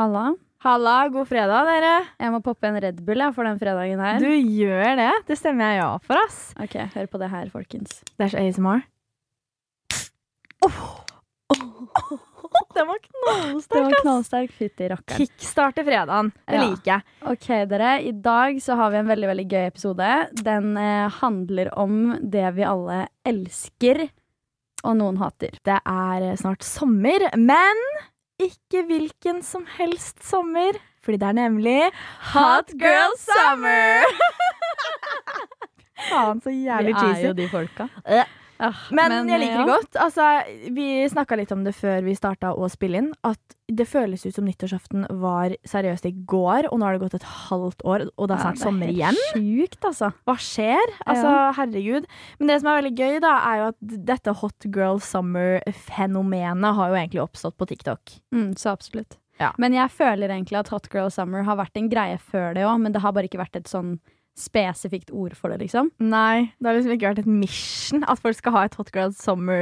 Halla. Halla, god fredag, dere. Jeg må poppe en Red Bull jeg, for den fredagen her. Du gjør det. Det stemmer jeg ja for, ass. Ok, hør på det her, folkens. Det er så ASMR. Oh. Oh. Oh. Det var knallsterk, ass. knallsterk fytti rakkeren. Kickstarter fredagen. Det Ja. liker jeg. Ok, dere. I dag så har vi en veldig veldig gøy episode. Den eh, handler om det vi alle elsker, og noen hater. Det er eh, snart sommer, men ikke hvilken som helst sommer. Fordi det er nemlig Hot Girl Summer! Faen, så jævlig cheesy. vi er jo de folka. Ah, Men, jeg liker ja. det godt. Altså, vi snakka litt om det før vi starta å spille inn. At det føles ut som nyttårsaften var seriøst i går, og nå har det gått et halvt år, og det er snart Ja, sommer igjen. Sjukt, altså. Hva skjer? Altså, herregud. Men det som er veldig gøy, da, er jo at dette hot girl summer-fenomenet har jo egentlig oppstått på TikTok. Mm, så absolutt. Ja. Men jeg føler egentlig at Hot Girl Summer har vært en greie før det òg, men det har bare ikke vært et sånn spesifikt ord for det, liksom. Nei, det har liksom ikke vært et mission at folk skal ha et hot girl summer.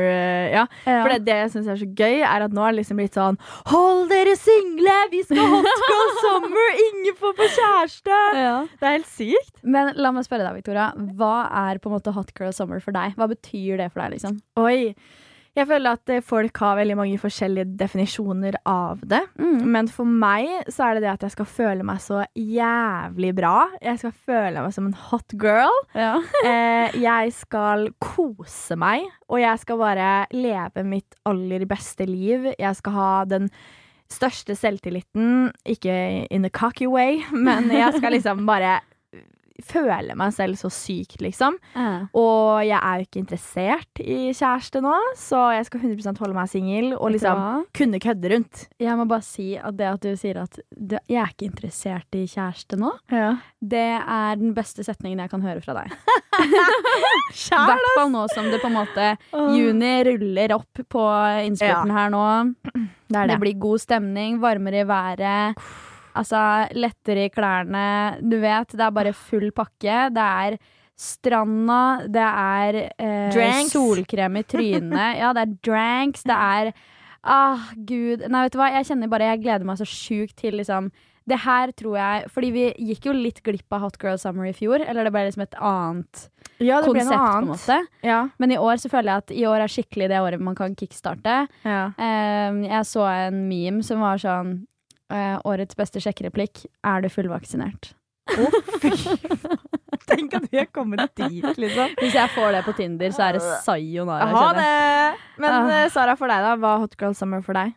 Ja. Ja. For det, det jeg syns er så gøy, er at nå er det liksom blitt sånn Hold dere single! Vi skal ha hot girl summer! Ingen får på kjæreste! ja. Det er helt sykt. Men la meg spørre deg, Victoria. Hva er på en måte hot girl summer for deg? Hva betyr det for deg, liksom? Oi. Jeg føler at eh, folk har veldig mange forskjellige definisjoner av det. Mm. Men for meg så er det det at jeg skal føle meg så jævlig bra. Jeg skal føle meg som en hot girl. Ja. Eh, jeg skal kose meg, og jeg skal bare leve mitt aller beste liv. Jeg skal ha den største selvtilliten, ikke in a cocky way, men jeg skal liksom bare føle meg selv så sykt, liksom. Og jeg er jo ikke interessert i kjæreste nå, så jeg skal 100% holde meg singel og liksom kunne kødde rundt. Jeg må bare si at det at du sier at du, jeg er ikke interessert i kjæreste nå, Ja. det er den beste setningen jeg kan høre fra deg. I hvert fall nå som det på en måte Juni ruller opp på innspurten her nå. Det Det det. blir god stemning, varmere i været. Altså, lettere i klærne. Du vet, det er bare full pakke. Det er stranda, det er eh, solkrem i trynet. Ja, det er dranks, det er Ah, gud. Nei, vet du hva, jeg kjenner bare Jeg gleder meg så sjukt til liksom Det her tror jeg Fordi vi gikk jo litt glipp av Hot Girl Summer i fjor. Eller det ble liksom et annet Ja, konsept, noe på en annet. måte. Ja. Men i år så føler jeg at i år er skikkelig det året man kan kickstarte. Ja. Um, jeg så en meme som var sånn eh, Årets beste sjekkereplikk. Er du fullvaksinert? Tenk at vi har kommet dit, liksom. Hvis jeg får det på Tinder, så er det sayonara. Ha det! Men Ah. eh, Sara, for deg, da? Hva er hot girl summer for deg?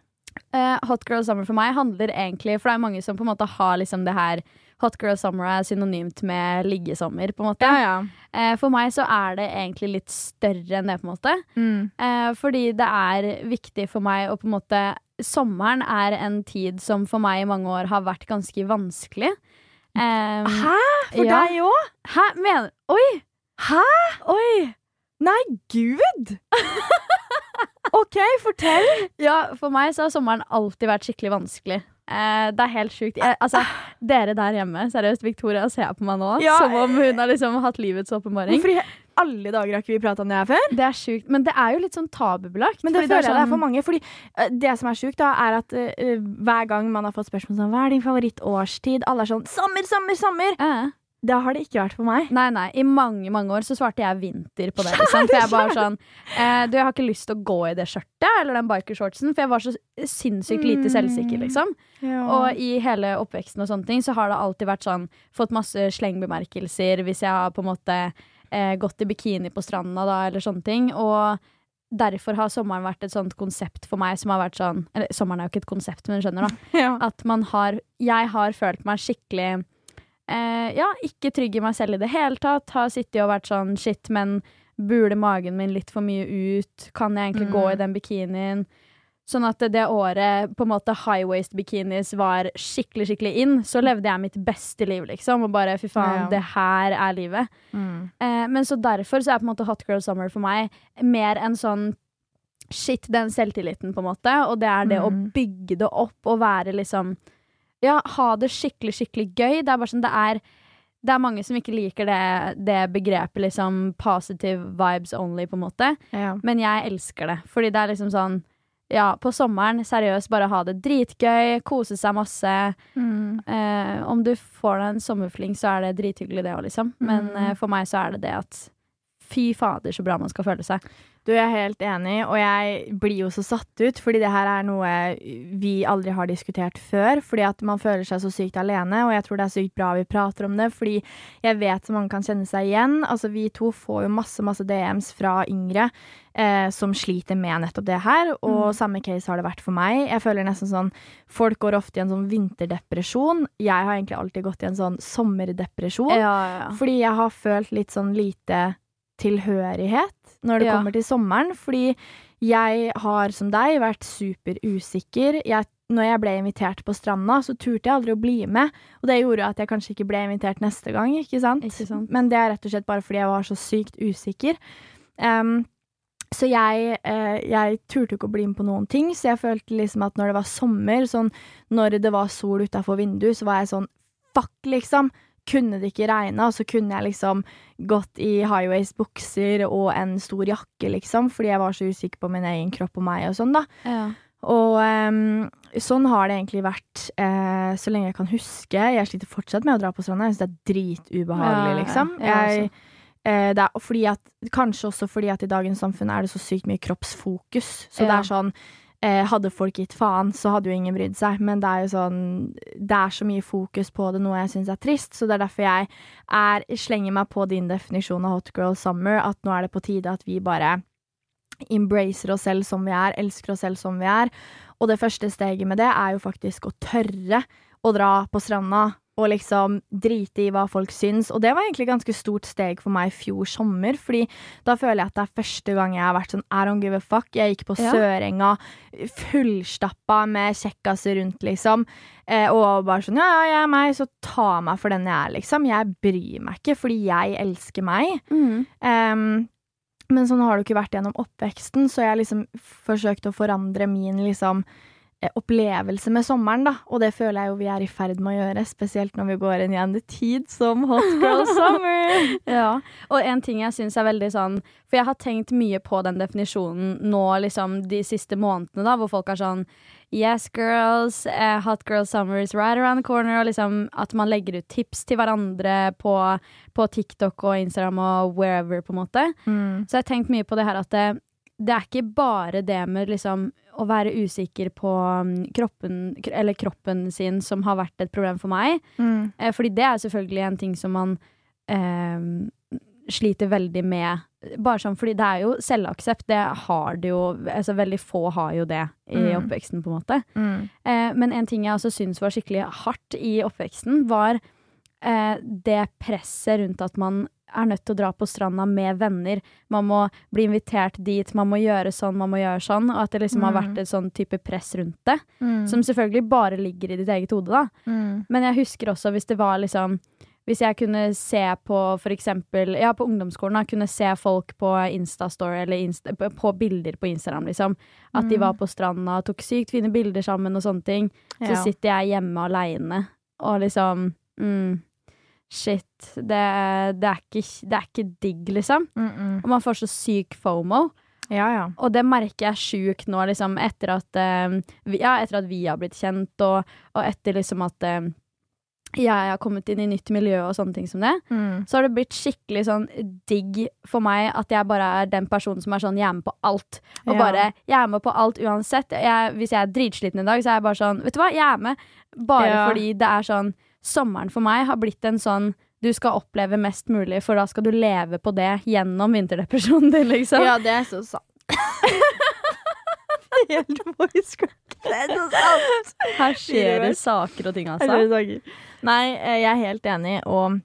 Eh, hot girl summer for meg handler egentlig For det er mange som på en måte har liksom det her Hot girl summer er synonymt med liggesommer, på en måte. ja. Eh, for meg så er det egentlig litt større enn det, på en måte. Mm. Eh, fordi det er viktig for meg å på en måte Sommeren er en tid som for meg i mange år har vært ganske vanskelig. Um, Hæ? For ja. deg òg? Hæ? Mener Oi! Hæ? Oi! Nei, gud! OK, fortell. Ja, for meg så har sommeren alltid vært skikkelig vanskelig. Eh, det er helt sjukt. Jeg, altså, dere der hjemme, seriøst, Victoria ser på meg nå Ja. som om hun har liksom hatt livets åpenbaring. Hvorfor alle dager har ikke vi prata om det her før? Det er sjukt. Men det er jo litt sånn tabubelagt. Men det føler jeg det er sånn- for mange. Fordi uh, det som er sjukt, da, er at uh, hver gang man har fått spørsmål sånn Hva er din favorittårstid? Alle er sånn Sommer, sommer, sommer! Uh. Det har det ikke vært for meg. Nei, nei. I mange mange år så svarte jeg vinter på det. Liksom. For jeg bare sånn eh, Du, jeg har ikke lyst til å gå i det skjørtet eller den bikershortsen, for jeg var så sinnssykt lite Mm. selvsikker, liksom. Og i hele oppveksten og sånne ting så har det alltid vært sånn Fått masse slengbemerkelser hvis jeg har på en måte eh, gått i bikini på stranda da, eller sånne ting. Og derfor har sommeren vært et sånt konsept for meg som har vært sånn Eller sommeren er jo ikke et konsept, men du skjønner, da. ja. At man har Jeg har følt meg skikkelig eh, Ja, ikke trygg i meg selv i det hele tatt. Har sittet og vært sånn shit, men buler magen min litt for mye ut? Kan jeg egentlig gå Mm. i den bikinien? Sånn at det året på en måte high waist bikinis var skikkelig skikkelig in, så levde jeg mitt beste liv, liksom. Og bare fy faen, Ja. det her er livet. Mm. Eh, men så derfor så er på en måte Hot Girl Summer for meg mer en sånn shit, den selvtilliten, på en måte. Og det er det å Mm. bygge det opp og være liksom Ja, ha det skikkelig, skikkelig gøy. Det er bare sånn det er det er mange som ikke liker det, det begrepet liksom positive vibes only, på en måte. Ja. Men jeg elsker det. Fordi det er liksom sånn ja, på sommeren, seriøst, bare ha det dritgøy, kose seg masse. Mm. Eh, om du får deg en sommerfling, så er det drithyggelig, det òg, liksom. Men Mm. eh, for meg så er det det at fy fader, så bra man skal føle seg. Du, jeg er helt enig, og jeg blir jo så satt ut, fordi det her er noe vi aldri har diskutert før. Fordi at man føler seg så sykt alene, og jeg tror det er sykt bra vi prater om det. Fordi jeg vet så mange kan kjenne seg igjen. Altså, vi to får jo masse, masse DMs fra yngre eh, som sliter med nettopp det her, og Mm. samme case har det vært for meg. Jeg føler nesten sånn Folk går ofte i en sånn vinterdepresjon. Jeg har egentlig alltid gått i en sånn sommerdepresjon. Ja, ja. Fordi jeg har følt litt sånn lite tilhørighet når det Ja. kommer til sommeren. Fordi jeg har, som deg, vært superusikker. Jeg, når jeg ble invitert på stranda, så turte jeg aldri å bli med. Og det gjorde at jeg kanskje ikke ble invitert neste gang, ikke sant? Ikke sant. Men det er rett og slett bare fordi jeg var så sykt usikker. Um, så jeg, eh, jeg turte ikke å bli med på noen ting, så jeg følte liksom at når det var sommer, sånn når det var sol utafor vinduet, så var jeg sånn fuck, liksom. Kunne det ikke regna, så kunne jeg liksom gått i highways bukser og en stor jakke, liksom, fordi jeg var så usikker på min egen kropp og meg og sånn, da. Ja. Og um, sånn har det egentlig vært uh, så lenge jeg kan huske. Jeg sliter fortsatt med å dra på stranda. Jeg syns det er dritubehagelig, Ja, ja, ja. liksom. Jeg uh, det er fordi at, kanskje også fordi at i dagens samfunn er det så sykt mye kroppsfokus. Så det er sånn Hadde folk gitt faen, så hadde jo ingen brydd seg. Men det er jo sånn Det er så mye fokus på det, noe jeg syns er trist. Så det er derfor jeg er, slenger meg på din definisjon av hot girl summer. At nå er det på tide at vi bare embracer oss selv som vi er, elsker oss selv som vi er. Og det første steget med det er jo faktisk å tørre å dra på stranda og liksom drite i hva folk syns. Og det var egentlig et ganske stort steg for meg i fjor sommer, fordi da føler jeg at det er første gang jeg har vært sånn I don't give a fuck. Jeg gikk på Ja. Sørenga fullstappa med kjekkaser rundt, liksom. Eh, og bare sånn ja, ja, jeg er meg, så ta meg for den jeg er, liksom. Jeg bryr meg ikke, fordi jeg elsker meg. Mm. Um, men sånn har det jo ikke vært gjennom oppveksten, så jeg har liksom forsøkt å forandre min liksom opplevelse med sommeren, da. Og det føler jeg jo vi er i ferd med å gjøre, spesielt når vi går inn i en tid som hot girl summer. Ja, og en ting jeg syns er veldig sånn For jeg har tenkt mye på den definisjonen nå liksom de siste månedene, da, hvor folk er sånn Yes, girls, Uh, hot girl summer is right around the corner. Og liksom at man legger ut tips til hverandre på, på TikTok og Instagram og wherever, på en måte. Mm. Så jeg har tenkt mye på det her at det, er ikke bare det med liksom å være usikker på mm, kroppen, eller kroppen sin som har vært et problem for meg. Mm. Eh, fordi det er selvfølgelig en ting som man eh, sliter veldig med. Bare sånn, fordi det er jo selvaksept. Det har det jo altså Veldig få har jo det i Mm. oppveksten, på en måte. Mm. Eh, men en ting jeg også syns var skikkelig hardt i oppveksten, var eh, det presset rundt at man er nødt til å dra på stranda med venner. Man må bli invitert dit, man må gjøre sånn, man må gjøre sånn. Og at det liksom har Mm. vært et sånn type press rundt det. Mm. Som selvfølgelig bare ligger i ditt eget hode, da. Mm. Men jeg husker også hvis det var liksom Hvis jeg kunne se på for eksempel Ja, på ungdomsskolen, da, kunne se folk på Instastory eller Insta, på- bilder på Instagram, liksom. At de Mm. var på stranda og tok sykt fine bilder sammen og sånne ting. Så Ja. sitter jeg hjemme aleine og liksom mm, Shit. Det, det, er ikke, det er ikke digg, liksom. Mm, mm. Og man får så syk fomo. Ja, ja. Og det merker jeg sjukt nå, liksom, etter at, uh, ja, etter at vi har blitt kjent, og, og etter liksom at uh, jeg har kommet inn i nytt miljø og sånne ting som det. Mm. Så har det blitt skikkelig sånn digg for meg at jeg bare er den personen som er sånn, jeg er med på alt. Og Ja. bare, jeg er med på alt uansett. Jeg, hvis jeg er dritsliten i dag, så er jeg bare sånn, vet du hva, jeg er med. Bare fordi det er sånn, sommeren for meg har blitt en sånn, du skal oppleve mest mulig, for da skal du leve på det gjennom vinterdepresjonen din, liksom. Ja, det er så sant. Helt voice crack. Det er så sant. Her skjer det saker og ting, altså. Nei, eh, jeg er helt enig, og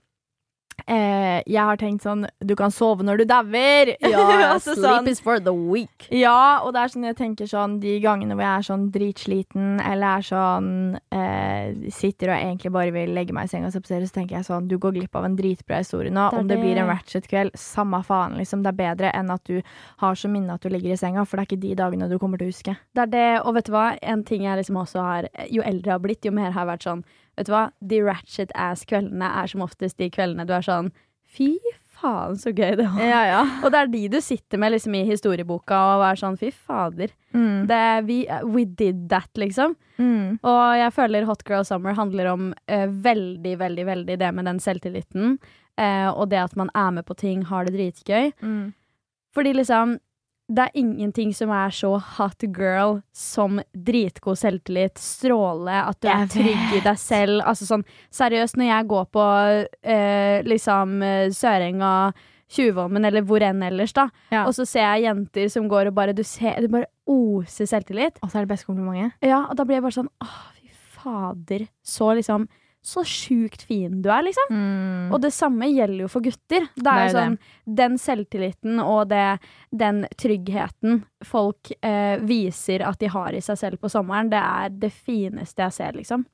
eh, jeg har tenkt sånn Du kan sove når du dauer. Altså sånn- is for the weak. Ja, og det er sånn jeg tenker sånn de gangene hvor jeg er sånn dritsliten, eller er sånn eh, Sitter og egentlig bare vil legge meg i senga og se på serie, så tenker jeg sånn Du går glipp av en dritbra historie nå. Det Om det blir en ratchet-kveld, samme faen, liksom. Det er bedre enn at du har så minne at du ligger i senga, for det er ikke de dagene du kommer til å huske. Det er det, og vet du hva? En ting jeg liksom også har Jo eldre jeg har blitt, jo mer har jeg vært sånn Vet du hva? De ratchet ass kveldene er som oftest de kveldene du er sånn Fy faen, så gøy det var. Ja, ja. Og det er de du sitter med liksom, i historieboka og er sånn fy fader. Mm. Det, we, we did that, liksom. Mm. Og jeg føler Hot Girl Summer handler om uh, veldig, veldig, veldig det med den selvtilliten. Uh, og det at man er med på ting, har det dritgøy. Mm. Fordi liksom det er ingenting som er så hot girl som dritgod selvtillit, stråle, at du er trygg trygg i deg selv. Altså sånn, seriøst, når jeg går på eh, liksom eh, Sørenga, Tjuvholmen eller hvor enn ellers, da, Ja. og så ser jeg jenter som går og bare Du ser, du bare oser selvtillit. Og så er det beste komplimentet. Ja, og da blir jeg bare sånn Åh, fy fader. Så liksom Så sjukt fin du er, liksom. Mm. Og det samme gjelder jo for gutter. Det er, Det er jo sånn, sånn, Den selvtilliten og det, den tryggheten folk eh, viser at de har i seg selv på sommeren, det er det fineste jeg ser, liksom.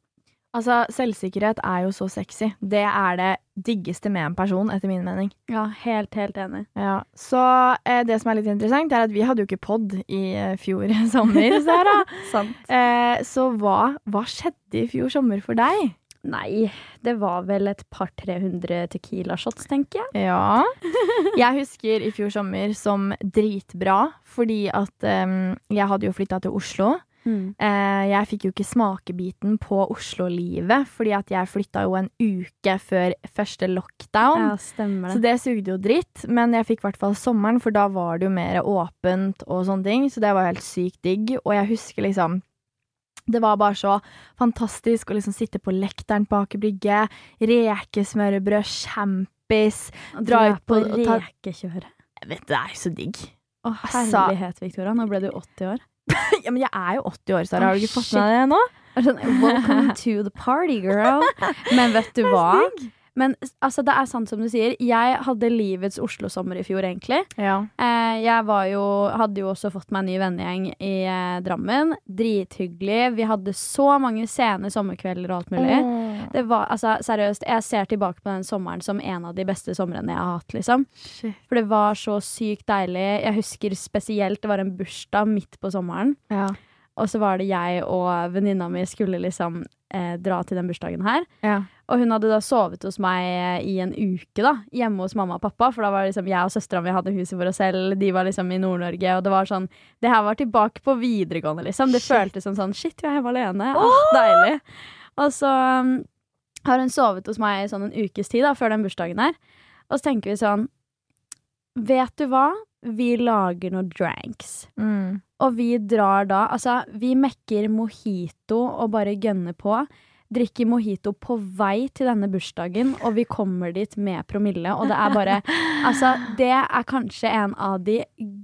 Altså, selvsikkerhet er jo så sexy. Det er det diggeste med en person, etter min mening. Ja, helt, helt enig. Ja. Så eh, det som er litt interessant, er at vi hadde jo ikke pod i eh, fjor sommer, Sara. Sant. eh, så hva, hva skjedde i fjor sommer for deg? Nei, det var vel et par-tre hundre Tequila-shots, tenker jeg. Ja. Jeg husker i fjor sommer som dritbra, fordi at um, jeg hadde jo flytta til Oslo. Eh, jeg fikk jo ikke smakebiten på Oslo-livet, fordi at jeg flytta jo en uke før første lockdown. Ja, stemmer Så det. det sugde jo dritt, men jeg fikk i hvert fall sommeren, for da var det jo mer åpent og sånne ting, så det var helt sykt digg. Og jeg husker liksom det var bare så fantastisk å liksom sitte på lekteren på Aker Brygge, rekesmørbrød, kjempis Dra ut på rekekjøret. Jeg vet, Det er så digg. Å, Altså- herlighet, Victoria. Nå ble du 80 år. Ja, men jeg er jo 80 år, Sara. Har du ikke fått med deg det nå? Sånn, Welcome to the party, girl. Men vet du hva? Men altså, det er sant som du sier. Jeg hadde livets Oslo-sommer i fjor, egentlig. Ja. Eh, jeg var jo, hadde jo også fått meg en ny vennegjeng i eh, Drammen. Drithyggelig. Vi hadde så mange sene sommerkvelder og alt mulig. Det var, altså, seriøst, jeg ser tilbake på den sommeren som en av de beste somrene jeg har hatt, liksom. Shit. For det var så sykt deilig. Jeg husker spesielt det var en bursdag midt på sommeren. Ja. Og så var det jeg og venninna mi skulle liksom eh, dra til den bursdagen her. Ja. Og hun hadde da sovet hos meg eh, i en uke, da. Hjemme hos mamma og pappa. For da var liksom jeg og søstera mi hadde huset for oss selv. De var liksom i Nord-Norge. Og det var sånn Det her var tilbake på videregående, liksom. Det Shit. føltes som sånn Shit, vi er hjemme alene. Åh, deilig. Og så um, har hun sovet hos meg i sånn en ukes tid da, før den bursdagen her. Og så tenker vi sånn Vet du hva? Vi lager noen dranks. Mm. Og vi drar da Altså, vi mekker mojito og bare gønner på. Drikker mojito på vei til denne bursdagen, og vi kommer dit med promille. Og det er bare Altså, det er kanskje en av de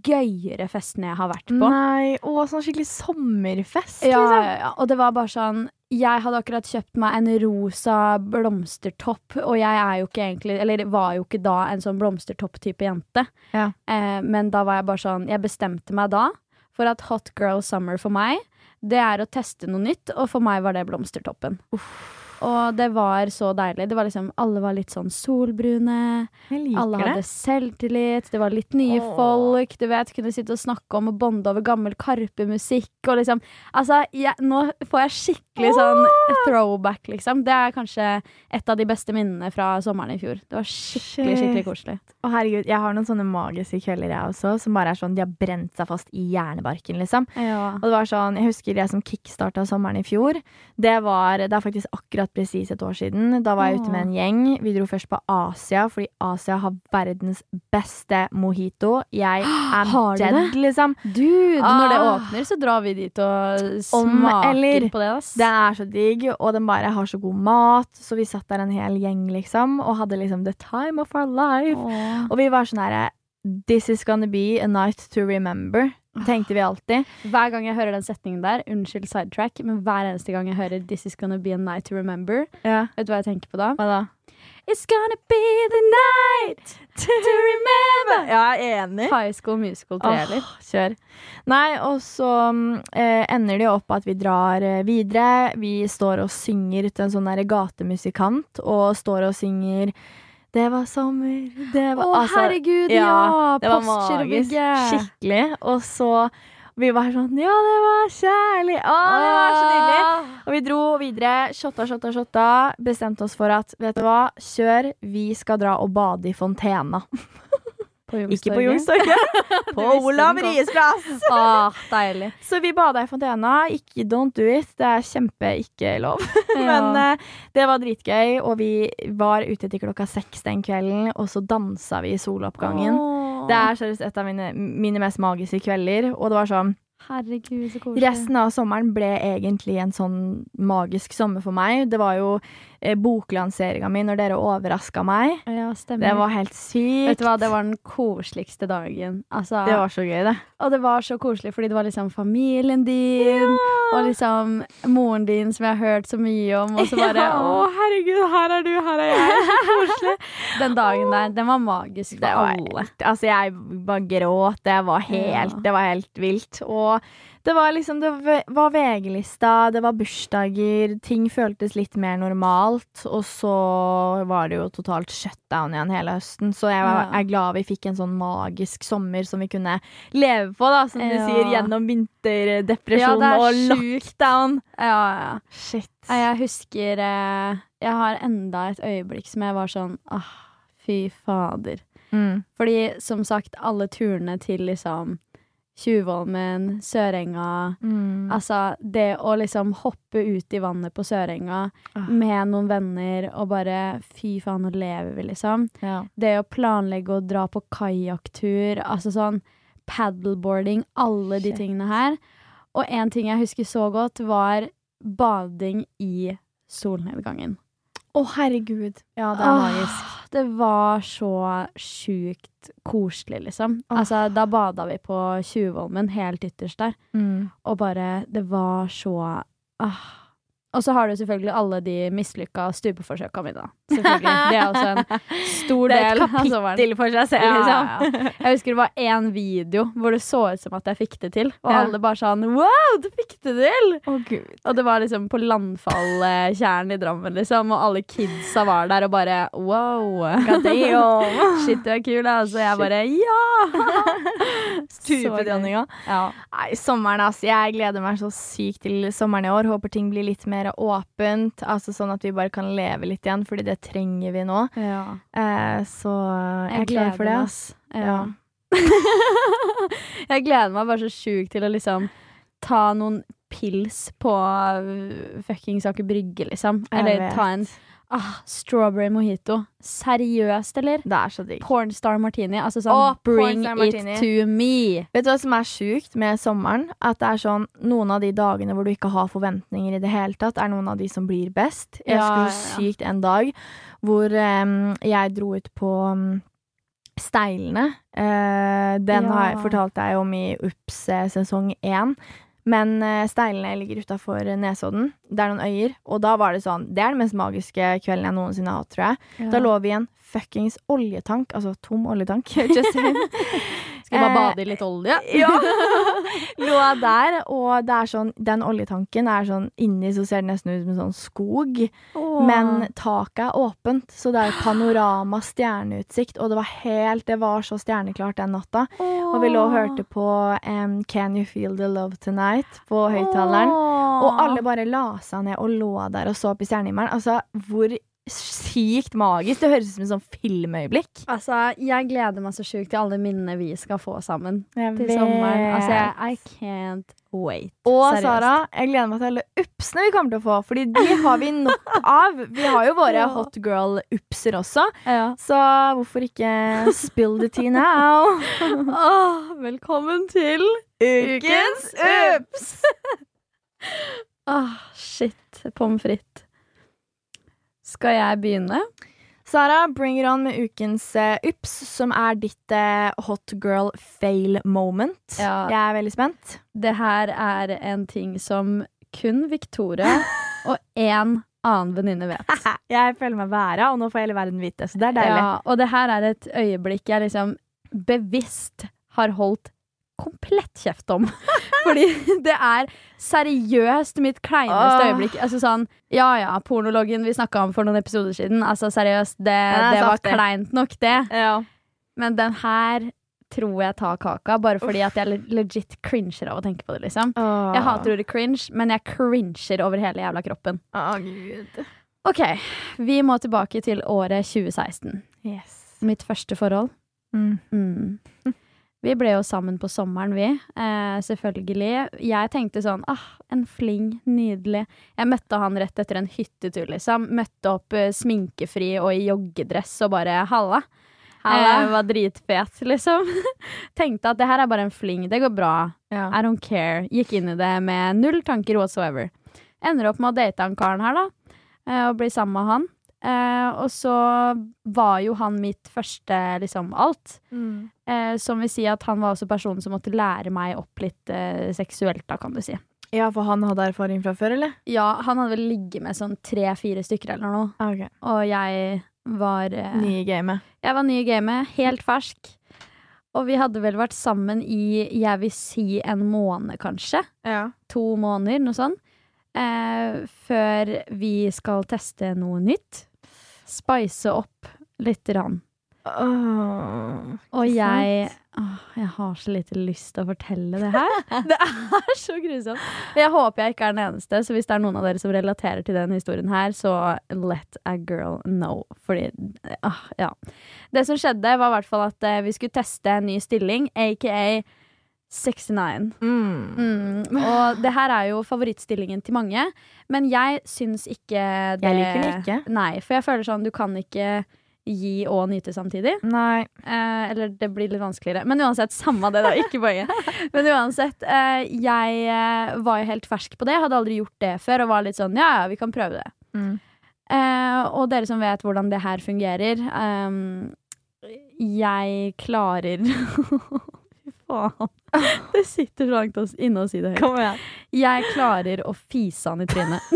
gøyere festene jeg har vært på. Nei, å, sånn skikkelig sommerfest, Ja, liksom. ja. Og det var bare sånn Jeg hadde akkurat kjøpt meg en rosa blomstertopp, og jeg er jo ikke egentlig Eller var jo ikke da en sånn blomstertopp-type jente. Ja. Eh, men da var jeg bare sånn Jeg bestemte meg da for at hot girl summer for meg, det er å teste noe nytt, og for meg var det blomstertoppen. Og det var så deilig. Det var liksom, Alle var litt sånn solbrune. Alle det. hadde selvtillit, det var litt nye Åh. folk. Du vet, Kunne sitte og snakke om og bonde over gammel Karpe-musikk. Og liksom, altså, jeg, Nå får jeg skikkelig sånn throwback, liksom. Det er kanskje et av de beste minnene fra sommeren i fjor. Det var skikkelig, Shit. skikkelig koselig. Å herregud, jeg har noen sånne magiske kvelder jeg også, som bare er sånn, de har brent seg fast i hjernebarken, liksom. Og det var sånn, jeg husker det som kickstarta sommeren i fjor. Det var, det er faktisk akkurat presis et år siden. Da var jeg ute med en gjeng. Vi dro først på Asia, fordi Asia har verdens beste mojito. Jeg er dead, liksom. Dude, når det Ah. åpner, så drar vi dit og Om smaker eller. på det. ass. Den er så digg, og den bare har så god mat. Så vi satt der en hel gjeng, liksom, og hadde liksom the time of our life. Åh. Og vi var sånn herre This is gonna be a night to remember. Tenkte vi alltid. Hver gang jeg hører den setningen der, unnskyld sidetrack, men hver eneste gang jeg hører 'This is gonna be a night to remember', Ja. vet du hva jeg tenker på da? Hva da? It's gonna be the night to remember! Ja, jeg er enig. High School Musical-trailer. Oh, kjør. Nei, og så mm, eh, ender det jo opp at vi drar eh, videre. Vi står og synger til en sånn der gatemusikant, og står og synger Det var sommer, det Å, altså, herregud, ja, ja! Det var magisk. Skikkelig. Og så vi var sånn Ja, det var kjærlig! Å, det var så nydelig! Og vi dro videre. Shotta, shotta, shotta. Bestemte oss for at vet du hva, kjør. Vi skal dra og bade i fontena. På Ikke på Youngstorget. på Olav. Ries plass. Ah, deilig. Så vi bada i fontena. Ikke don't do it. Det er kjempe ikke lov. Men eh, det var dritgøy, og vi var ute til klokka seks den kvelden, og så dansa vi i soloppgangen. Det er seriøst et av mine, mine mest magiske kvelder, og det var sånn Herregud, så koselig. Resten av sommeren ble egentlig en sånn magisk sommer for meg. Det var jo boklanseringa mi når dere overraska meg. Ja. Det var helt sykt. Vet du hva, det var den koseligste dagen. Altså, Det var så gøy, det. Og det var så koselig, fordi det var liksom familien din, og liksom moren din som jeg har hørt så mye om, og så bare Ja. Å, herregud, her er du, her er jeg. Så koselig. Den dagen der, den var magisk for var alle. helt, altså jeg bare gråt. Det var helt, Ja. det var helt vilt. Og det var liksom Det var VG-lista, det var bursdager, ting føltes litt mer normalt. Og så var det jo totalt shutdown igjen hele høsten. Så jeg var, er glad vi fikk en sånn magisk sommer som vi kunne leve på, da, som du sier, gjennom vinterdepresjon Ja, og lockdown. Ja, ja. Shit. Jeg husker eh, Jeg har enda et øyeblikk som jeg var sånn Åh, fy fader. Mm. Fordi som sagt, alle turene til liksom Tjuvholmen, Sørenga Mm. Altså, det å liksom hoppe ut i vannet på Sørenga Ah. med noen venner og bare fy faen, nå lever vi, liksom. Ja. Det å planlegge å dra på kajakktur, altså sånn paddleboarding, alle de Shit. tingene her. Og en ting jeg husker så godt, var bading i solnedgangen. Å, herregud. Ja, det er Åh, magisk. Det var så sjukt koselig, liksom. Åh. Altså, da bada vi på Tjuvholmen, helt ytterst der. Mm. Og bare Det var så ah. Og så har du selvfølgelig alle de mislykka stupeforsøka mine. Selvfølgelig. Det er også en stor del. Det er et kapittel for seg selv, liksom. ja, ja. Jeg husker det var én video hvor det så ut som at jeg fikk det til. Og Ja. alle bare sånn Wow, du fikk det til! Oh, gud. Og det var liksom på Landfalltjernen i Drammen, liksom, og alle kidsa var der og bare wow. Shit, du er kul, da. Så jeg bare ja! Stupedronninga. Ja. Nei, sommeren, altså. Jeg gleder meg så sykt til sommeren i år. Håper ting blir litt mer åpent. Altså Sånn at vi bare kan leve litt igjen, fordi det trenger vi nå. ja. Eh, så jeg er klar for det, ass. Ja. jeg gleder meg bare så sjukt til å liksom ta noen pils på fuckings Aker Brygge, liksom. Eller ta en ah, strawberry mojito. Seriøst, eller? Det er så digg. Pornstar martini. Altså sånn Åh, bring martini. it to me. Vet du hva som er sjukt med sommeren? At det er sånn noen av de dagene hvor du ikke har forventninger i det hele tatt, er noen av de som blir best. Jeg Ja, husker sykt en dag hvor um, jeg dro ut på um, Steilene. Uh, den Ja. har jeg fortalt deg om i Ups eh, sesong én. Men eh, Steilene ligger utafor Nesodden. Det er noen øyer. Og da var det sånn Det er den mest magiske kvelden jeg noensinne har hatt, tror jeg. Da lå vi i en fuckings oljetank. Altså tom oljetank. Just saying. Skal bare Eh, bade i litt olje? Ja! Lå der, og det er sånn Den oljetanken er sånn Inni så ser det nesten ut som en sånn skog. Men taket er åpent, så det er panorama, stjerneutsikt. Og det var helt Det var så stjerneklart den natta. Og vi lå og hørte på um, Can You Feel The Love Tonight på høyttaleren. Og alle bare la seg ned og lå der og så opp i stjernehimmelen. Altså, hvor sykt magisk. Det høres ut som en sånn filmøyeblikk. Altså, jeg gleder meg så sjukt til alle minnene vi skal få sammen Jeg til sommeren. Altså, jeg, I can't wait. Og Seriøst. Sara, jeg gleder meg til alle upsene vi kommer til å få, Fordi de har vi nok av. Vi har jo våre Ja. hot girl-upser også, Ja. så hvorfor ikke spill the tea now? Åh, velkommen til Ukens ups! Åh, shit. Pommes frites. Skal jeg begynne? Sara, bring it on med ukens eh, ups, som er ditt uh, hot girl fail moment. Ja. Jeg er veldig spent. Det her er en ting som kun Victoria og én annen venninne vet. Jeg føler meg væra, og nå får hele verden vite, så det er deilig. Ja, og det her er et øyeblikk jeg liksom bevisst har holdt komplett kjeft om. Fordi det er seriøst mitt kleineste Åh. øyeblikk. Altså sånn, ja ja, pornologen vi snakka om for noen episoder siden. Altså seriøst, det, det var kleint nok, det. Ja. Men den her tror jeg tar kaka, bare fordi at jeg legit cringer av å tenke på det, liksom. Åh. Jeg hater ordet cringe, men jeg cringer over hele jævla kroppen. OK, vi må tilbake til året 2016. Yes. Mitt første forhold. Mm. Mm. Vi ble jo sammen på sommeren, vi. Eh, selvfølgelig. Jeg tenkte sånn ah, en fling. Nydelig. Jeg møtte han rett etter en hyttetur, liksom. Møtte opp eh, sminkefri og i joggedress og bare halla. Halla. Eh, var dritfet, liksom. tenkte at det her er bare en fling. Det går bra. Ja. I don't care. Gikk inn i det med null tanker whatsoever. Ender opp med å date han karen her, da. eh, Og bli sammen med han. Eh, og så var jo han mitt første liksom alt. Mm. Eh, som vil si at han var også personen som måtte lære meg opp litt eh, seksuelt, da, kan du si. ja, for han hadde erfaring fra før, eller? Ja, han hadde vel ligget med sånn tre-fire stykker eller noe, Okay. og jeg var eh, Ny i gamet. Jeg var ny i gamet, helt fersk. Og vi hadde vel vært sammen i, jeg vil si, en måned, kanskje. Ja. To måneder, noe sånt. Eh, før vi skal teste noe nytt. Spice opp lite grann. Og jeg åh, Jeg har så lite lyst til å fortelle det her. Det er så grusomt. Jeg håper jeg ikke er den eneste, så hvis det er noen av dere som relaterer til den historien her, så let a girl know. Fordi åh, Ja. Det som skjedde, var i hvert fall at eh, vi skulle teste en ny stilling, aka 69. Mm. Mm, og det her er jo favorittstillingen til mange, men jeg syns ikke det Jeg liker den ikke. Nei, for jeg føler sånn du kan ikke gi og nyte samtidig. Nei. Eh, eller det blir litt vanskeligere. Men uansett, samme det, da. Ikke poenget. Men uansett, eh, jeg eh, var jo helt fersk på det. Hadde aldri gjort det før og var litt sånn ja, ja, vi kan prøve det. Mm. Eh, og dere som vet hvordan det her fungerer ehm, Jeg klarer faen. Det sitter så langt inne å si det høyt. Kom igjen. Jeg klarer å fise han i trynet.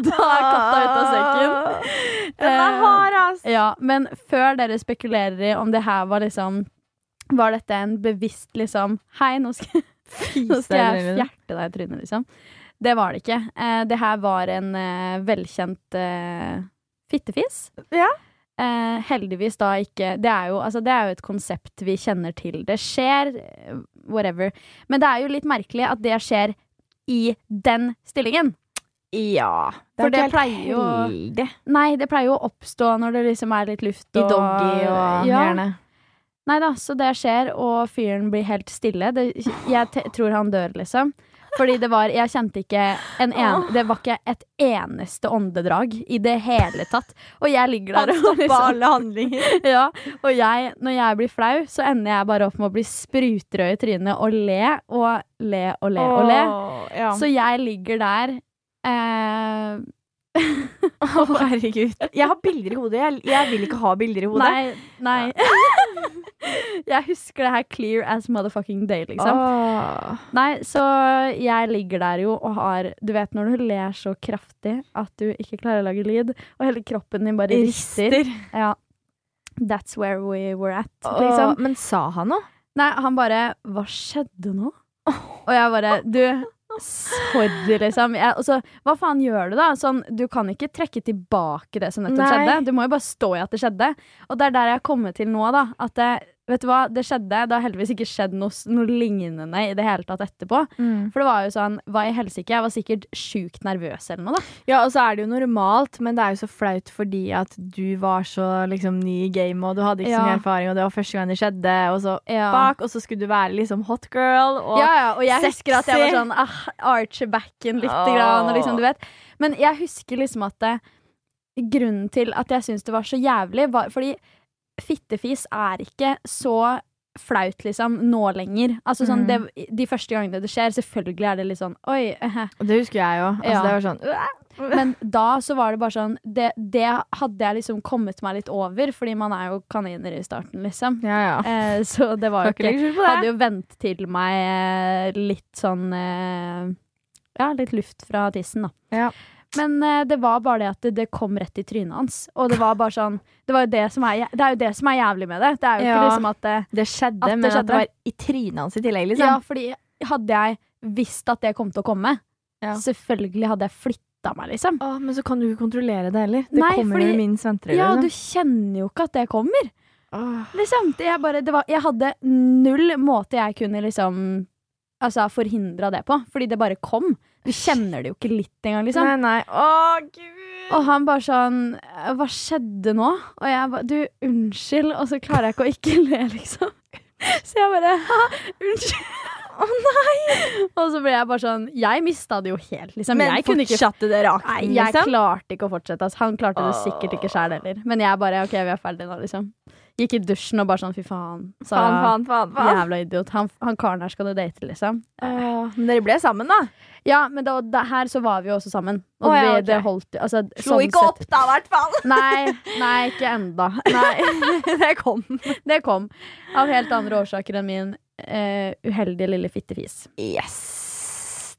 da er katta ute av sekken. Den er Eh, hard, ass. Ja, men før dere spekulerer i om det her var liksom Var dette en bevisst liksom Hei, nå skal, nå skal jeg fjerte deg i trynet, liksom. Det var det ikke. Eh, det her var en eh, velkjent eh, fittefis. Ja. Eh, heldigvis da ikke det er, jo, altså, det er jo et konsept vi kjenner til. Det skjer, eh, whatever. Men det er jo litt merkelig at det skjer i den stillingen. Ja. For det ikke helt pleier jo- heldig. Nei, det pleier jo å oppstå når det liksom er litt luft I doggy og ja. gjerne. Nei da, så det skjer, og fyren blir helt stille. Det, jeg tror han dør, liksom. Fordi det var Jeg kjente ikke en en, Det var ikke et eneste åndedrag i det hele tatt. Og jeg ligger der og liksom, alle handlinger. ja, Og jeg, når jeg blir flau, så ender jeg bare opp med å bli sprutrød i trynet og le og le og le og le. Ja. Så jeg ligger der eh, Å, herregud. Jeg har bilder i hodet. Jeg, jeg vil ikke ha bilder i hodet. Nei, nei. jeg husker det her clear as motherfucking day, liksom. Oh. Nei, så jeg ligger der jo og har Du vet når du ler så kraftig at du ikke klarer å lage lyd, og hele kroppen din bare rister. Rister. Ja. That's where we were at, liksom. Men sa han noe? Nei, han bare Hva skjedde nå? Og jeg bare Du, sorry, liksom. Jeg, og hva faen gjør du, da? Sånn, du kan ikke trekke tilbake det som nettopp skjedde. Du må jo bare stå i at det skjedde. Og det er der jeg har kommet til nå, da. At det, vet du hva, det skjedde. Det har heldigvis ikke skjedd noe, noe lignende i det hele tatt etterpå. For det var jo sånn, hva i helsike? Jeg var sikkert sjukt nervøs eller noe, da. Ja, og så er det jo normalt, men det er jo så flaut fordi at du var så liksom ny i gamet, og du hadde ikke så mye erfaring, og det var første gang det skjedde, og så Ja. bak, og så skulle du være liksom hot girl, og ja, ja, og jeg husker at jeg var sånn ah, archer backen litt, oh. grann, og liksom, du vet. Men jeg husker liksom at det, grunnen til at jeg syntes det var så jævlig, var fordi fittefis er ikke så flaut, liksom, nå lenger. Altså sånn, Mm. det, De første gangene det skjer, selvfølgelig er det litt sånn oi. eh, det husker jeg jo. Altså, Ja. Det var sånn «Åh!» Men da så var det bare sånn Det, det hadde jeg liksom kommet meg litt over, fordi man er jo kaniner i starten, liksom. Ja, ja. Eh, så det var jo ikke det. Hadde jo vent til meg eh, litt sånn eh, Ja, litt luft fra tissen, da. Ja. Men eh, det var bare det at det, det kom rett i trynet hans. Og det var bare sånn Det, var jo det, som er, det er jo det som er jævlig med det. Det er jo ikke Ja. liksom at det, Det skjedde, At men at det var i trynet hans i tillegg, liksom. Ja, fordi hadde jeg visst at det kom til å komme, Ja. selvfølgelig hadde jeg flytta meg, liksom. Åh, men så kan du ikke kontrollere det heller. Det Nei, kommer fordi- jo min sventre. Ja, liksom. du kjenner jo ikke at det kommer. Åh. Liksom. Er bare, det var, jeg hadde null måte jeg kunne liksom Altså forhindra det på, fordi det bare kom. Du kjenner det jo ikke litt engang, liksom. Nei, nei. Å, gud. Og han bare sånn Hva skjedde nå? Og jeg bare Du, unnskyld. Og så klarer jeg ikke å ikke le, liksom. Så jeg bare Hæ? Unnskyld. Å nei! Og så ble jeg bare sånn Jeg mista det jo helt, liksom. Men jeg kunne ikke dere rakt, Nei, jeg liksom? klarte ikke å fortsette. Altså. Han klarte det sikkert ikke sjæl heller. Men jeg bare OK, vi er ferdige nå, liksom. Gikk i dusjen og bare sånn fy faen. Så, faen, faen. faen. jævla idiot. Han, han karen her skal du date, liksom. Uh, men dere ble sammen, da? Ja, men da, da, her så var vi jo også sammen. Og oh, ja, okay. det holdt altså, Slo sånn ikke sett- opp, da, i hvert fall. Nei, nei, ikke enda. Nei, det kom. det kom. Av helt andre årsaker enn min uh, uheldige lille fittefis. Yes.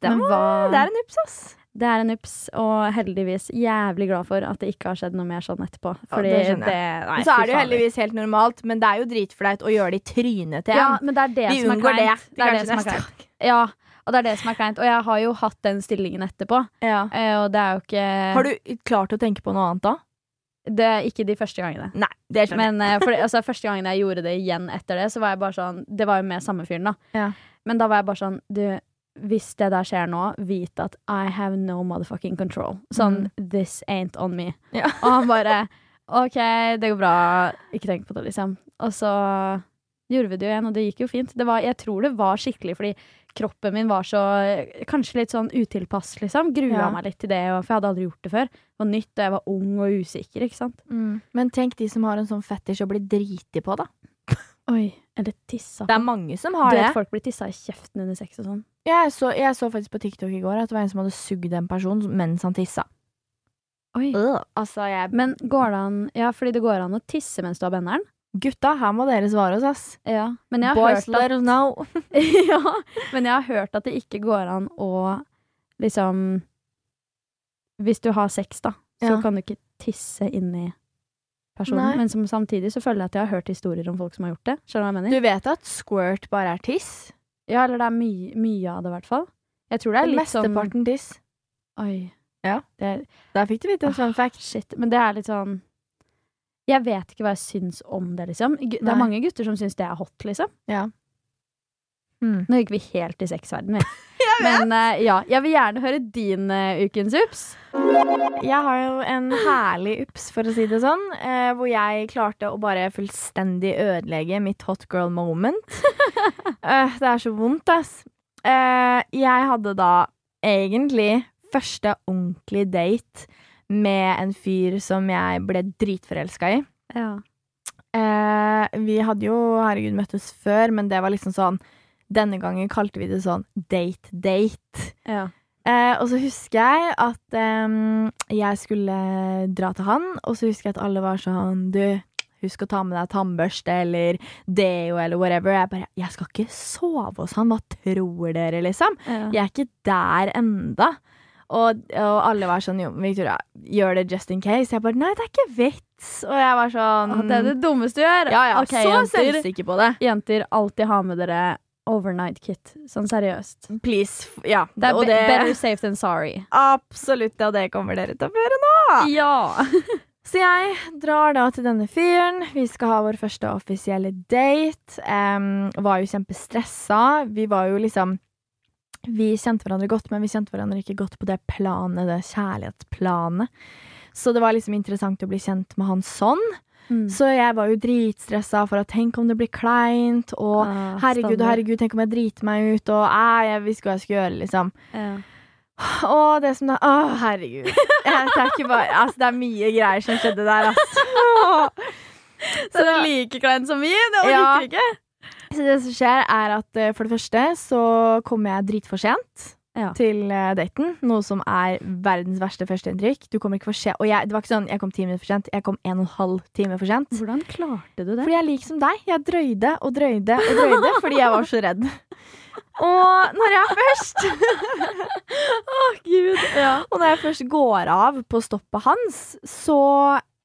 Det, var, hva- det er en ups, ass. Det er en ups, og heldigvis jævlig glad for at det ikke har skjedd noe mer sånn etterpå. Fordi det det, nei, så er det jo heldigvis helt normalt, men det er jo dritflaut å gjøre det i trynet til en. Ja, men det er det Vi som er unngår det. kleint. Det er det som er. Ja, og det er det som er kleint. Og jeg har jo hatt den stillingen etterpå, Ja. eh, og det er jo ikke Har du klart å tenke på noe annet da? Det er ikke de første gangene. Nei, det skjønner jeg. Men eh, for, altså, første gangen jeg gjorde det igjen etter det, så var jeg bare sånn Det var jo med samme fyren, da. Ja. Men da var jeg bare sånn Du, hvis det der skjer nå, vit at I have no motherfucking control. Sånn This ain't on me. Ja. Og han bare OK, det går bra. Ikke tenk på det, liksom. Og så gjorde vi det jo igjen, og det gikk jo fint. Det var, jeg tror det var skikkelig fordi kroppen min var så Kanskje litt sånn utilpass, liksom. Grua Ja. meg litt til det, for jeg hadde aldri gjort det før. Det var nytt, og jeg var ung og usikker, ikke sant. Mm. Men tenk de som har en sånn fetisj å bli driti på, da. Oi, eller tissa Det er mange som har Du det. vet folk blir tissa i kjeften under sex og sånn. Jeg så, jeg så faktisk på TikTok i går at det var en som hadde sugd en person mens han tissa. Oi. Altså, jeg Men går det an Ja, fordi det går an å tisse mens du har benderen? Gutta, her må dere svare oss, ass. Ja. Men jeg har Boys, hørt at know. ja, men jeg har hørt at det ikke går an å liksom Hvis du har sex, da, så Ja. kan du ikke tisse inni personen. Nei. Men som, samtidig så føler jeg at jeg har hørt historier om folk som har gjort det. Skjønner du hva jeg mener? Du vet at squirt bare er tiss? Ja, eller det er my mye av det, i hvert fall. Jeg tror det er litt sånn Mesteparten tiss. Oi. Ja. Det er, Der fikk du vite en fun fact. Shit. Men det er litt sånn Jeg vet ikke hva jeg syns om det, liksom. Det Det Nei. er mange gutter som syns det er hot, liksom. Ja. Mm. Nå gikk vi helt i sexverdenen, vi. Men uh, ja, jeg vil gjerne høre din uh, ukens ups. Jeg har jo en herlig ups, for å si det sånn, uh, hvor jeg klarte å bare fullstendig ødelegge mitt hot girl moment. Det er så vondt, ass. Jeg hadde da egentlig første ordentlig date med en fyr som jeg ble dritforelska i. Ja. Eh, vi hadde jo, herregud, møttes før, men det var liksom sånn Denne gangen kalte vi det sånn date-date. ja. Eh, og så husker jeg at eh, jeg skulle dra til han, og så husker jeg at alle var sånn Du, husk å ta med deg tannbørste eller deo eller whatever. Jeg bare Jeg skal ikke sove hos han, hva tror dere, liksom? ja. Jeg er ikke der enda. Og, og alle var sånn Jo, Victoria, gjør det just in case. Jeg bare Nei, det er ikke vits. Og jeg var sånn At det er det dummeste du gjør. Ja, ja, okay, så selvsikker på det. Jenter, alltid ha med dere overnight kit. Sånn seriøst. Please. Ja. Det er be better safe than sorry. Absolutt, og det kommer dere til å gjøre nå. Ja! Så jeg drar da til denne fyren. Vi skal ha vår første offisielle date. Um, var jo kjempestressa. Vi var jo liksom Vi kjente hverandre godt, men vi kjente hverandre ikke godt på det planet, det kjærlighetsplanet. Så det var liksom interessant å bli kjent med han sånn. Mm. Så jeg var jo dritstressa for at tenk om det blir kleint, og Ah, herregud, og herregud, tenk om jeg driter meg ut, og æ, jeg visste hva jeg skulle gjøre, liksom. Ja. Og det som da Å, herregud. Jeg, det, er bare, altså, det er mye greier som skjedde der, altså. Så det er like kleint som vi? Det orker Ja. ikke. Så det som skjer, er at eh, for det første så kommer jeg dritfor sent Ja. til eh, daten. Noe som er verdens verste førsteinntrykk. Du kommer ikke for sent. Og jeg, det var ikke sånn jeg kom ti minutter for sent, jeg kom en og en halv time for sent. Hvordan klarte du det? Fordi jeg er lik som deg. Jeg drøyde og drøyde og drøyde fordi jeg var så redd. Og når jeg først Å, gud. Ja. Og når jeg først går av på stoppet hans, så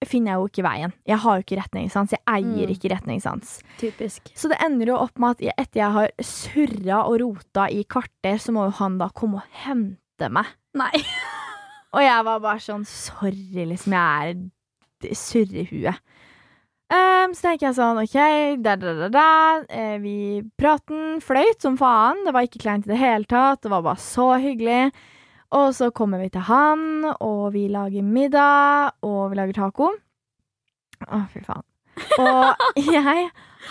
finner jeg jo ikke veien. Jeg har jo ikke retningssans. Jeg eier Mm. ikke retningssans. Typisk. Så det ender jo opp med at etter jeg har surra og rota i kvarter, så må jo han da komme og hente meg. Nei. Og jeg var bare sånn Sorry, liksom. Jeg er surrehue. Um, så tenker jeg sånn, OK, da, da, da, da. Eh, vi praten fløyt som faen. Det var ikke kleint i det hele tatt. Det var bare så hyggelig. Og så kommer vi til han, og vi lager middag, og vi lager taco. Å, fy faen. Og jeg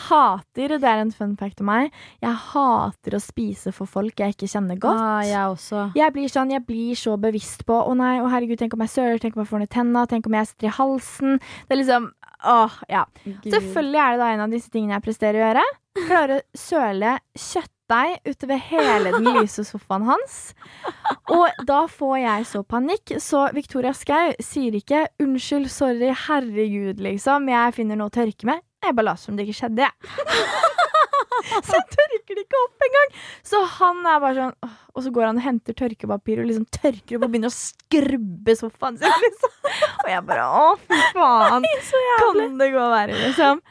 hater, det er en fun fact om meg, jeg hater å spise for folk jeg ikke kjenner godt. Ah, jeg også. Jeg blir sånn, jeg blir så bevisst på Å nei, å herregud, tenk om jeg søler, tenk om jeg får noe i tenna, tenk om jeg sitter i halsen. Det er liksom Åh, ja. Gud. Selvfølgelig er det da en av disse tingene jeg presterer å gjøre. Klarer å søle kjøttdeig utover hele den lyse sofaen hans. Og da får jeg så panikk, så Victoria Skau sier ikke 'unnskyld, sorry, herregud', liksom. Jeg finner noe å tørke med. Jeg bare later som det ikke skjedde, jeg. Så jeg tørker det ikke opp engang. Så han er bare sånn Og så går han og henter tørkepapir og liksom tørker opp og begynner å skrubbe sofaen sin. Liksom. Og jeg bare å, fy faen. Kan det gå verre, liksom?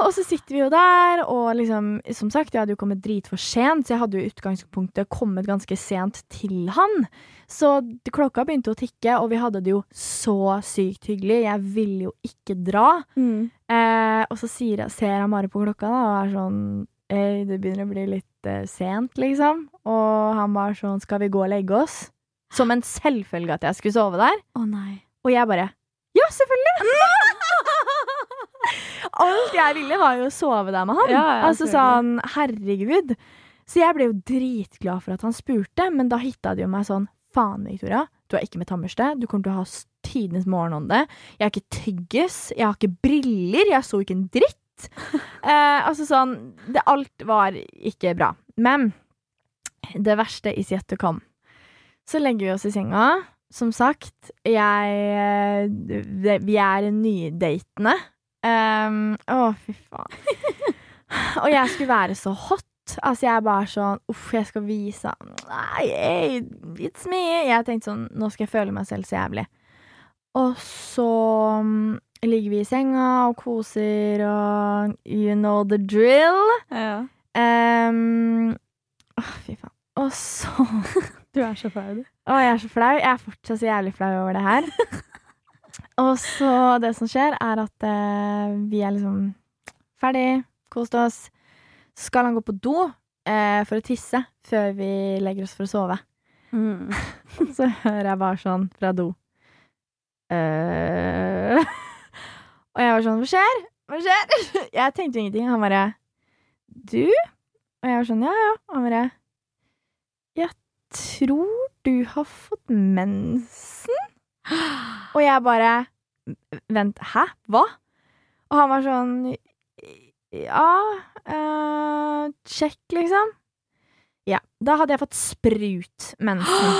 Og så sitter vi jo der, og liksom, som sagt, jeg hadde jo kommet dritfor sent, så jeg hadde jo i utgangspunktet kommet ganske sent til han. Så klokka begynte å tikke, og vi hadde det jo så sykt hyggelig. Jeg ville jo ikke dra. Mm. Eh, og så sier, ser han bare på klokka da, og er sånn «Ei, Det begynner å bli litt eh, sent, liksom. Og han bare sånn Skal vi gå og legge oss? Som en selvfølge at jeg skulle sove der. Å nei. Og jeg bare Ja, selvfølgelig! Alt jeg ville, var jo å sove der med han. Ja, ja, altså sånn, herregud. Så jeg ble jo dritglad for at han spurte, men da hitta det jo meg sånn Faen, Victoria, du er ikke med tannbørste. Du kommer til å ha tidenes morgenånde. Jeg har ikke tyggis. Jeg har ikke briller. Jeg så ikke en dritt. Eh, altså sånn det, Alt var ikke bra. Men det verste is yet to come. Så legger vi oss i senga. Som sagt, jeg eh, Vi er nydatende. Um, å, fy faen. Og jeg skulle være så hot. Altså, jeg er bare sånn Uff, jeg skal vise Nei, hey, it's me. Jeg tenkte sånn Nå skal jeg føle meg selv så jævlig. Og så um, ligger vi i senga og koser og You know the drill. Ja. Um, åh, fy faen. Og så Du er så flau, du. Å, jeg er så flau. Jeg er fortsatt så jævlig flau over det her. og så det som skjer, er at eh, vi er liksom ferdig, kost oss. Så skal han gå på do eh, for å tisse før vi legger oss for å sove. Mm. Så hører jeg bare sånn fra do. Eh. og jeg var sånn Hva skjer? Hva skjer? Jeg tenkte ingenting. Han bare Du? Og jeg var sånn Ja, ja. Han bare Jeg tror du har fått mensen. Og jeg bare Vent, hæ? Hva? Og han var sånn Ja, eh, sjekk, liksom. Ja. Da hadde jeg fått sprut mensen.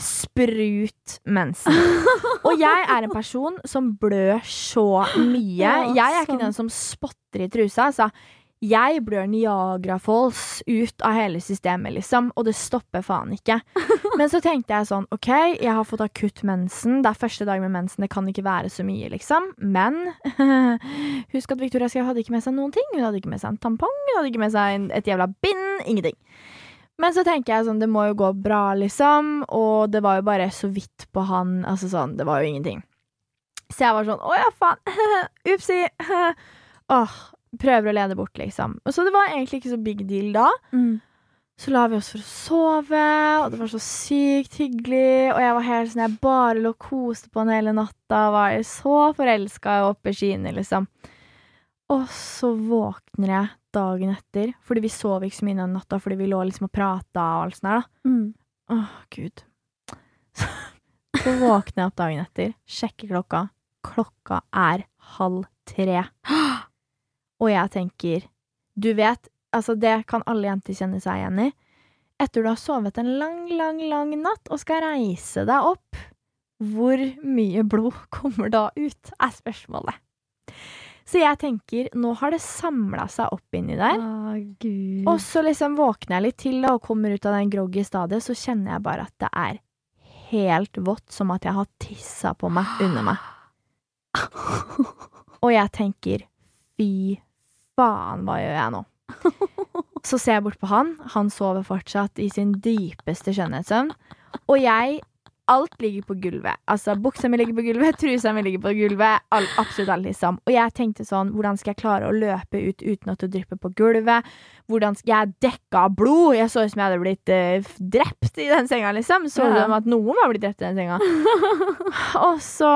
Sprut mensen. Og jeg er en person som blør så mye. Jeg er ikke sånn. den som spotter i trusa. Altså. Jeg blør Niagara Falls ut av hele systemet, liksom, og det stopper faen ikke. Men så tenkte jeg sånn, OK, jeg har fått akutt mensen. Det er første dag med mensen, det kan ikke være så mye, liksom. Men husk at Victoria Skau hadde ikke med seg noen ting. Hun hadde ikke med seg en tampong, hun hadde ikke med seg et jævla bind. Ingenting. Men så tenker jeg sånn, det må jo gå bra, liksom. Og det var jo bare så vidt på han. Altså sånn, det var jo ingenting. Så jeg var sånn, å ja, faen. Upsi. Åh, prøver å lede bort, liksom. Så det var egentlig ikke så big deal da. Mm. Så la vi oss for å sove, og det var så sykt hyggelig. Og jeg var helt sånn, jeg bare lå og koste på han hele natta. Var så forelska og oppe i skyene, liksom. Og så våkner jeg dagen etter, fordi vi sov ikke så mye den natta fordi vi lå liksom og prata og alt sånt der, da. Mm. Åh, gud. Så, så våkner jeg opp dagen etter, sjekker klokka. Klokka er halv tre. Og jeg tenker, du vet, altså det kan alle jenter kjenne seg igjen i. Etter du har sovet en lang, lang, lang natt og skal reise deg opp, hvor mye blod kommer da ut, er spørsmålet. Så jeg tenker, nå har det samla seg opp inni der. Å, gud. Og så liksom våkner jeg litt til da, og kommer ut av den groggy stadiet, så kjenner jeg bare at det er helt vått, som at jeg har tissa på meg under meg. Og jeg tenker fy faen, hva gjør jeg nå? Så ser jeg bort på han. Han sover fortsatt i sin dypeste skjønnhetssøvn. Og jeg alt ligger på gulvet. Altså, Buksa mi ligger på gulvet, trusa mi ligger på gulvet. All, absolutt alt, liksom. Og jeg tenkte sånn, hvordan skal jeg klare å løpe ut uten at det drypper på gulvet? Hvordan skal jeg dekke av blod? Jeg så ut som jeg hadde blitt uh, drept i den senga, liksom. Så ut Ja. som at noen var blitt drept i den senga. Og så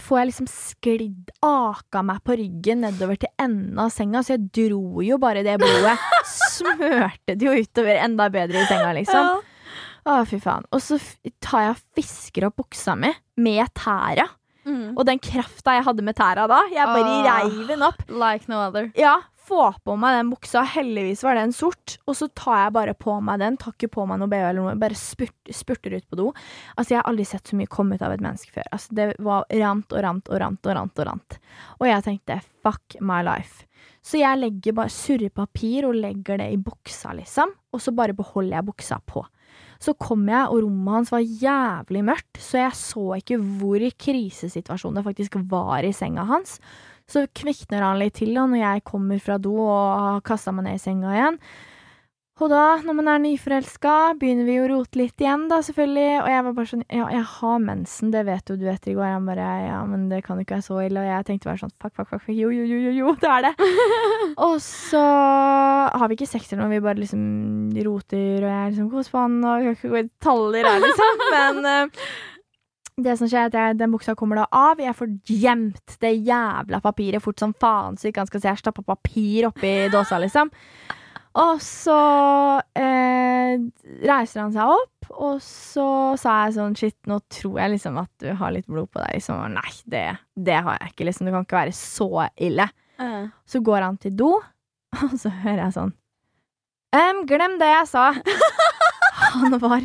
får jeg liksom sklidd aka meg på ryggen nedover til enden av senga, så jeg dro jo bare det blodet. Smørte det jo utover enda bedre i senga, liksom. Å, fy faen. Og så tar jeg og fisker opp buksa mi med tæra. Mm. Og den krafta jeg hadde med tæra da, jeg bare oh, reiv den opp. Like no other. Ja, få på meg den buksa. Heldigvis var den sort. Og så tar jeg bare på meg den. Tar ikke på meg noe BH eller noe. Bare spurt, spurter ut på do. Altså, jeg har aldri sett så mye komme ut av et menneske før. Altså, det var rant og rant og rant og rant og rant. Og jeg tenkte fuck my life. Så jeg legger bare surrer papir og legger det i buksa, liksom. Og så bare beholder jeg buksa på. Så kom jeg, og rommet hans var jævlig mørkt, så jeg så ikke hvor i krisesituasjon det faktisk var i senga hans. Så kvikner han litt til da når jeg kommer fra do og har kasta meg ned i senga igjen. Og da, når man er nyforelska, begynner vi å rote litt igjen, da, selvfølgelig. Og jeg var bare sånn Ja, jeg har mensen, det vet jo du etter i går. Han bare Ja, men det kan jo ikke være så ille. Og jeg tenkte bare sånn Fuck, fuck, fuck. Jo, jo, jo, jo, jo, det er det. og så har vi ikke sex eller noe, vi bare liksom roter, og jeg er liksom Kos han, og vi kan ikke gå i detaljer her, liksom. Men eh, det som skjer, er at jeg, den buksa kommer da av. Jeg får gjemt det jævla papiret fort som faen, så ikke han skal se jeg stappa papir oppi dåsa, liksom. Og så eh, reiser han seg opp, og så sa jeg sånn Shit, nå tror jeg liksom at du har litt blod på deg. Liksom. Nei, det, det har jeg ikke. Liksom. Det kan ikke være så ille. Uh. Så går han til do, og så hører jeg sånn um, Glem det jeg sa! Han var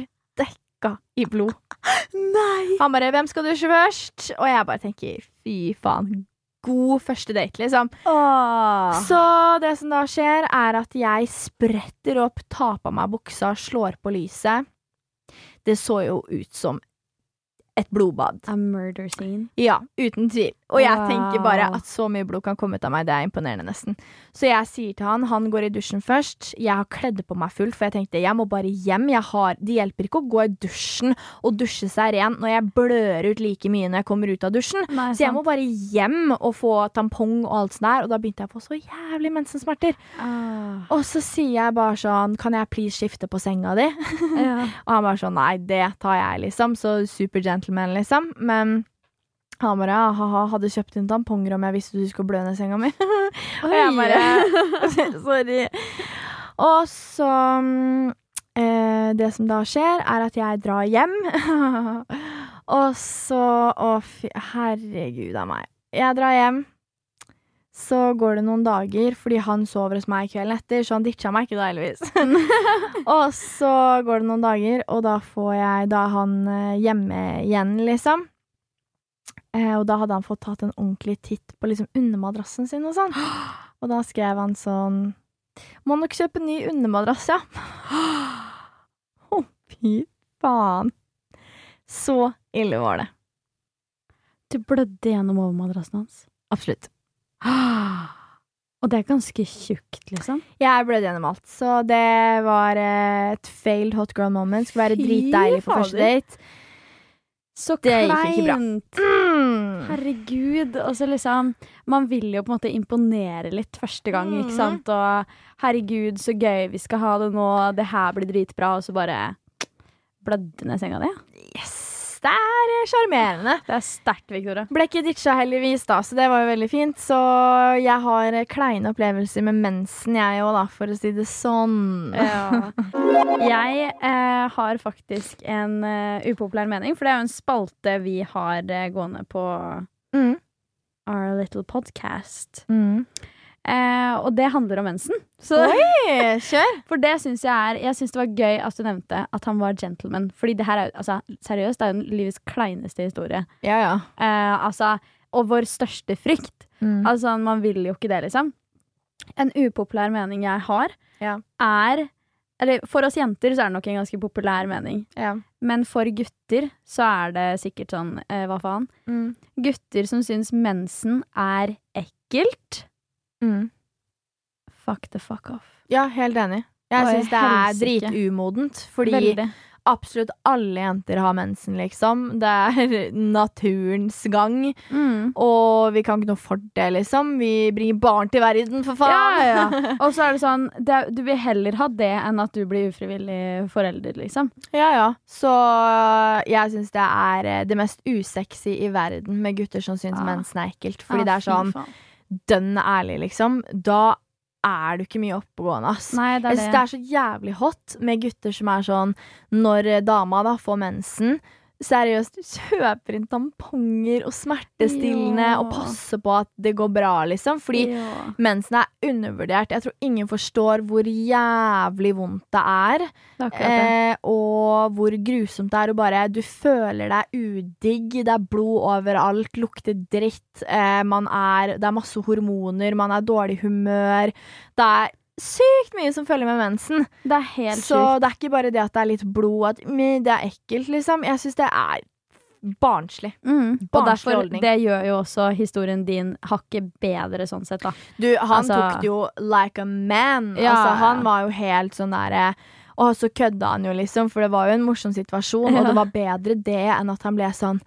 dekka i blod. Nei! Han bare 'Hvem skal dusje først?' Og jeg bare tenker fy faen. God første date, liksom. Åh. Så det som da skjer, er at jeg spretter opp, tar på meg buksa, slår på lyset. Det så jo ut som et blodbad. A murder scene. Ja, uten tvil. Og jeg Wow. tenker bare at så mye blod kan komme ut av meg, det er imponerende, nesten. Så jeg sier til han, han går i dusjen først. Jeg har kledd på meg fullt, for jeg tenkte jeg må bare hjem. Har, det hjelper ikke å gå i dusjen og dusje seg ren når jeg blør ut like mye når jeg kommer ut av dusjen. Nei, Så jeg må bare hjem og få tampong og alt sånt der, og da begynte jeg å få så jævlig mensensmerter. Ah. Og så sier jeg bare sånn, kan jeg please skifte på senga di? Ja. Og han bare sånn, nei, det tar jeg, liksom. Så super gentleman, liksom. Men han bare, ha-ha, hadde kjøpt inn tamponger om jeg visste du skulle blø ned senga mi. og jeg bare, sorry. Og så mm, eh, Det som da skjer, er at jeg drar hjem. og så Å, fy Herregud av meg. Jeg drar hjem. Så går det noen dager, fordi han sover hos meg kvelden etter, så han ditcha meg ikke da, heldigvis. og så går det noen dager, og da får jeg Da er han eh, hjemme igjen, liksom. Eh, og da hadde han fått tatt en ordentlig titt på liksom undermadrassen sin og sånn. Og da skrev han sånn Må nok kjøpe ny undermadrass, ja. Å, fy faen. Så ille var det. Du blødde gjennom overmadrassen hans. Absolutt. Og det er ganske tjukt, liksom. Jeg blødde gjennom alt, så det var eh, et failed hot girl moment. Skulle være dritdeilig på første date. Så Det gikk ikke bra. kleint. Mm. Herregud. Og så liksom Man vil jo på en måte imponere litt første gang, ikke Mhm. sant? Og herregud, så gøy vi skal ha det nå, det her blir dritbra, og så bare blødde ned senga di. Yes! Det er eh, sjarmerende. Det er sterkt, Victoria. Ble ikke ditcha heldigvis, da, så det var jo veldig fint. Så jeg har eh, kleine opplevelser med mensen, jeg òg, da, for å si det sånn. Ja. Jeg eh, har faktisk en uh, upopulær mening, for det er jo en spalte vi har uh, gående på Mm. Our Little Podcast. Mm. Eh, og det handler om mensen. Så, Oi, kjør! for det syns jeg er Jeg syns det var gøy at du nevnte at han var gentleman. Fordi det her er altså, seriøst, det er jo livets kleineste historie. Ja, ja. Eh, altså, og vår største frykt. Mm. Altså, man vil jo ikke det, liksom. En upopulær mening jeg har, Ja. er Eller for oss jenter så er det nok en ganske populær mening. ja. Men for gutter så er det sikkert sånn eh, Hva faen? Mm. Gutter som syns mensen er ekkelt. Mm. Fuck the fuck off. Ja, helt enig. Jeg syns det er dritumodent, fordi Veldig. absolutt alle jenter har mensen, liksom. Det er naturens gang. Mm. Og vi kan ikke noe for det, liksom. Vi bringer barn til verden, for faen! Ja, ja. Og så er det sånn det, Du vil heller ha det enn at du blir ufrivillig forelder, liksom. Ja, ja. Så jeg syns det er eh, det mest usexy i verden med gutter som syns ja. mensen er ekkelt. Fordi Ja, det er sånn faen. Dønn ærlig, liksom. Da er du ikke mye oppegående, ass. Nei, det er det. det er så jævlig hot med gutter som er sånn Når dama da får mensen Seriøst, kjøper inn tamponger og smertestillende Ja. og passer på at det går bra, liksom. Fordi ja. mensen er undervurdert. Jeg tror ingen forstår hvor jævlig vondt det er. Det er. Eh, og hvor grusomt det er å bare Du føler deg udigg, det er blod overalt, lukter dritt. Eh, man er Det er masse hormoner, man er dårlig humør. Det er sykt mye som følger med mensen. Det er helt Så sykt. det er ikke bare det at det er litt blod, at men, det er ekkelt, liksom. Jeg syns det er barnslig. Mm. Og derfor, holdning. det gjør jo også historien din hakket bedre sånn sett, da. Du, han Altså- tok det jo like a man. Ja, altså, ja. han var jo helt sånn derre Og så kødda han jo, liksom, for det var jo en morsom situasjon, og det var bedre det enn at han ble sånn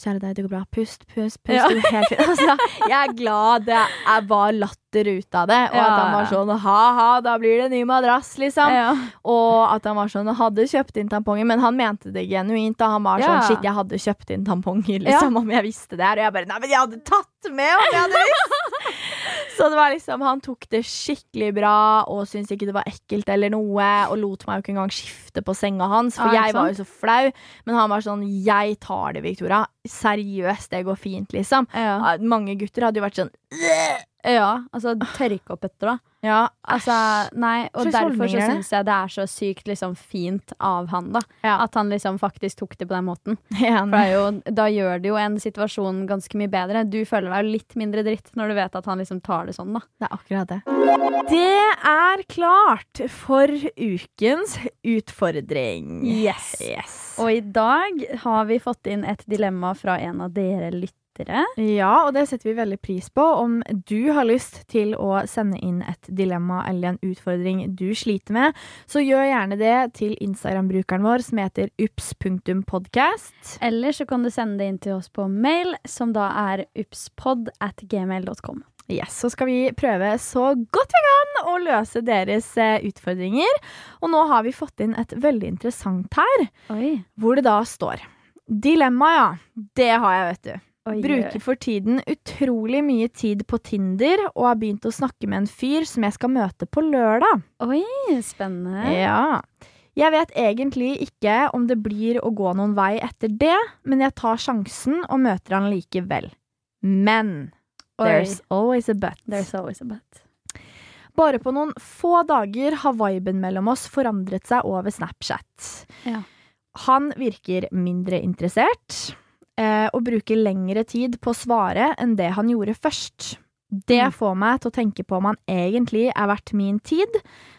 Kjære deg, det går bra. Pust, pust, pust. Ja. Det går helt fint. Altså, jeg er glad det er bare latter ut av det, og Ja, at han var sånn ha-ha, da blir det ny madrass, liksom. Ja. Og at han var sånn, hadde kjøpt inn tamponger, men han mente det genuint. Da han var sånn shit, jeg hadde kjøpt inn tamponger, liksom, om jeg visste det her. Og jeg bare nei, men jeg hadde tatt med om jeg hadde visst! Så det var liksom, han tok det skikkelig bra og syntes ikke det var ekkelt eller noe, og lot meg jo ikke engang skifte på senga hans, for Ja, jeg var jo så flau. Men han var sånn, jeg tar det, Victoria. Seriøst, det går fint, liksom. Ja. Mange gutter hadde jo vært sånn ja, altså tørke opp etter, da. Ja, Altså, nei, og derfor så syns jeg det er så sykt liksom, fint av han, da. Ja. At han liksom faktisk tok det på den måten. For det er jo, da gjør det jo en situasjon ganske mye bedre. Du føler deg jo litt mindre dritt når du vet at han liksom tar det sånn, da. Det er akkurat det. Det er klart for ukens utfordring. Yes. yes. Og i dag har vi fått inn et dilemma fra en av dere lyttere. Ja, og det setter vi veldig pris på. Om du har lyst til å sende inn et dilemma eller en utfordring du sliter med, så gjør gjerne det til Instagram-brukeren vår som heter ups.podcast. Eller så kan du sende det inn til oss på mail, som da er upspod at gmail.com. Yes, så skal vi prøve så godt vi kan å løse deres eh, utfordringer. Og nå har vi fått inn et veldig interessant her, Oi. hvor det da står Dilemma, ja. Det har jeg, vet du. Oi. Bruker for tiden utrolig mye tid på Tinder og har begynt å snakke med en fyr som jeg skal møte på lørdag. Oi, spennende. Ja. Jeg vet egentlig ikke om det blir å gå noen vei etter det, men jeg tar sjansen og møter han likevel. Men Oi. there's always a but. There's always a bet. Bare på noen få dager har viben mellom oss forandret seg over Snapchat. Ja. Han virker mindre interessert og bruker lengre tid på å svare enn det han gjorde først. Det Mm. får meg til å tenke på om han egentlig er verdt min tid,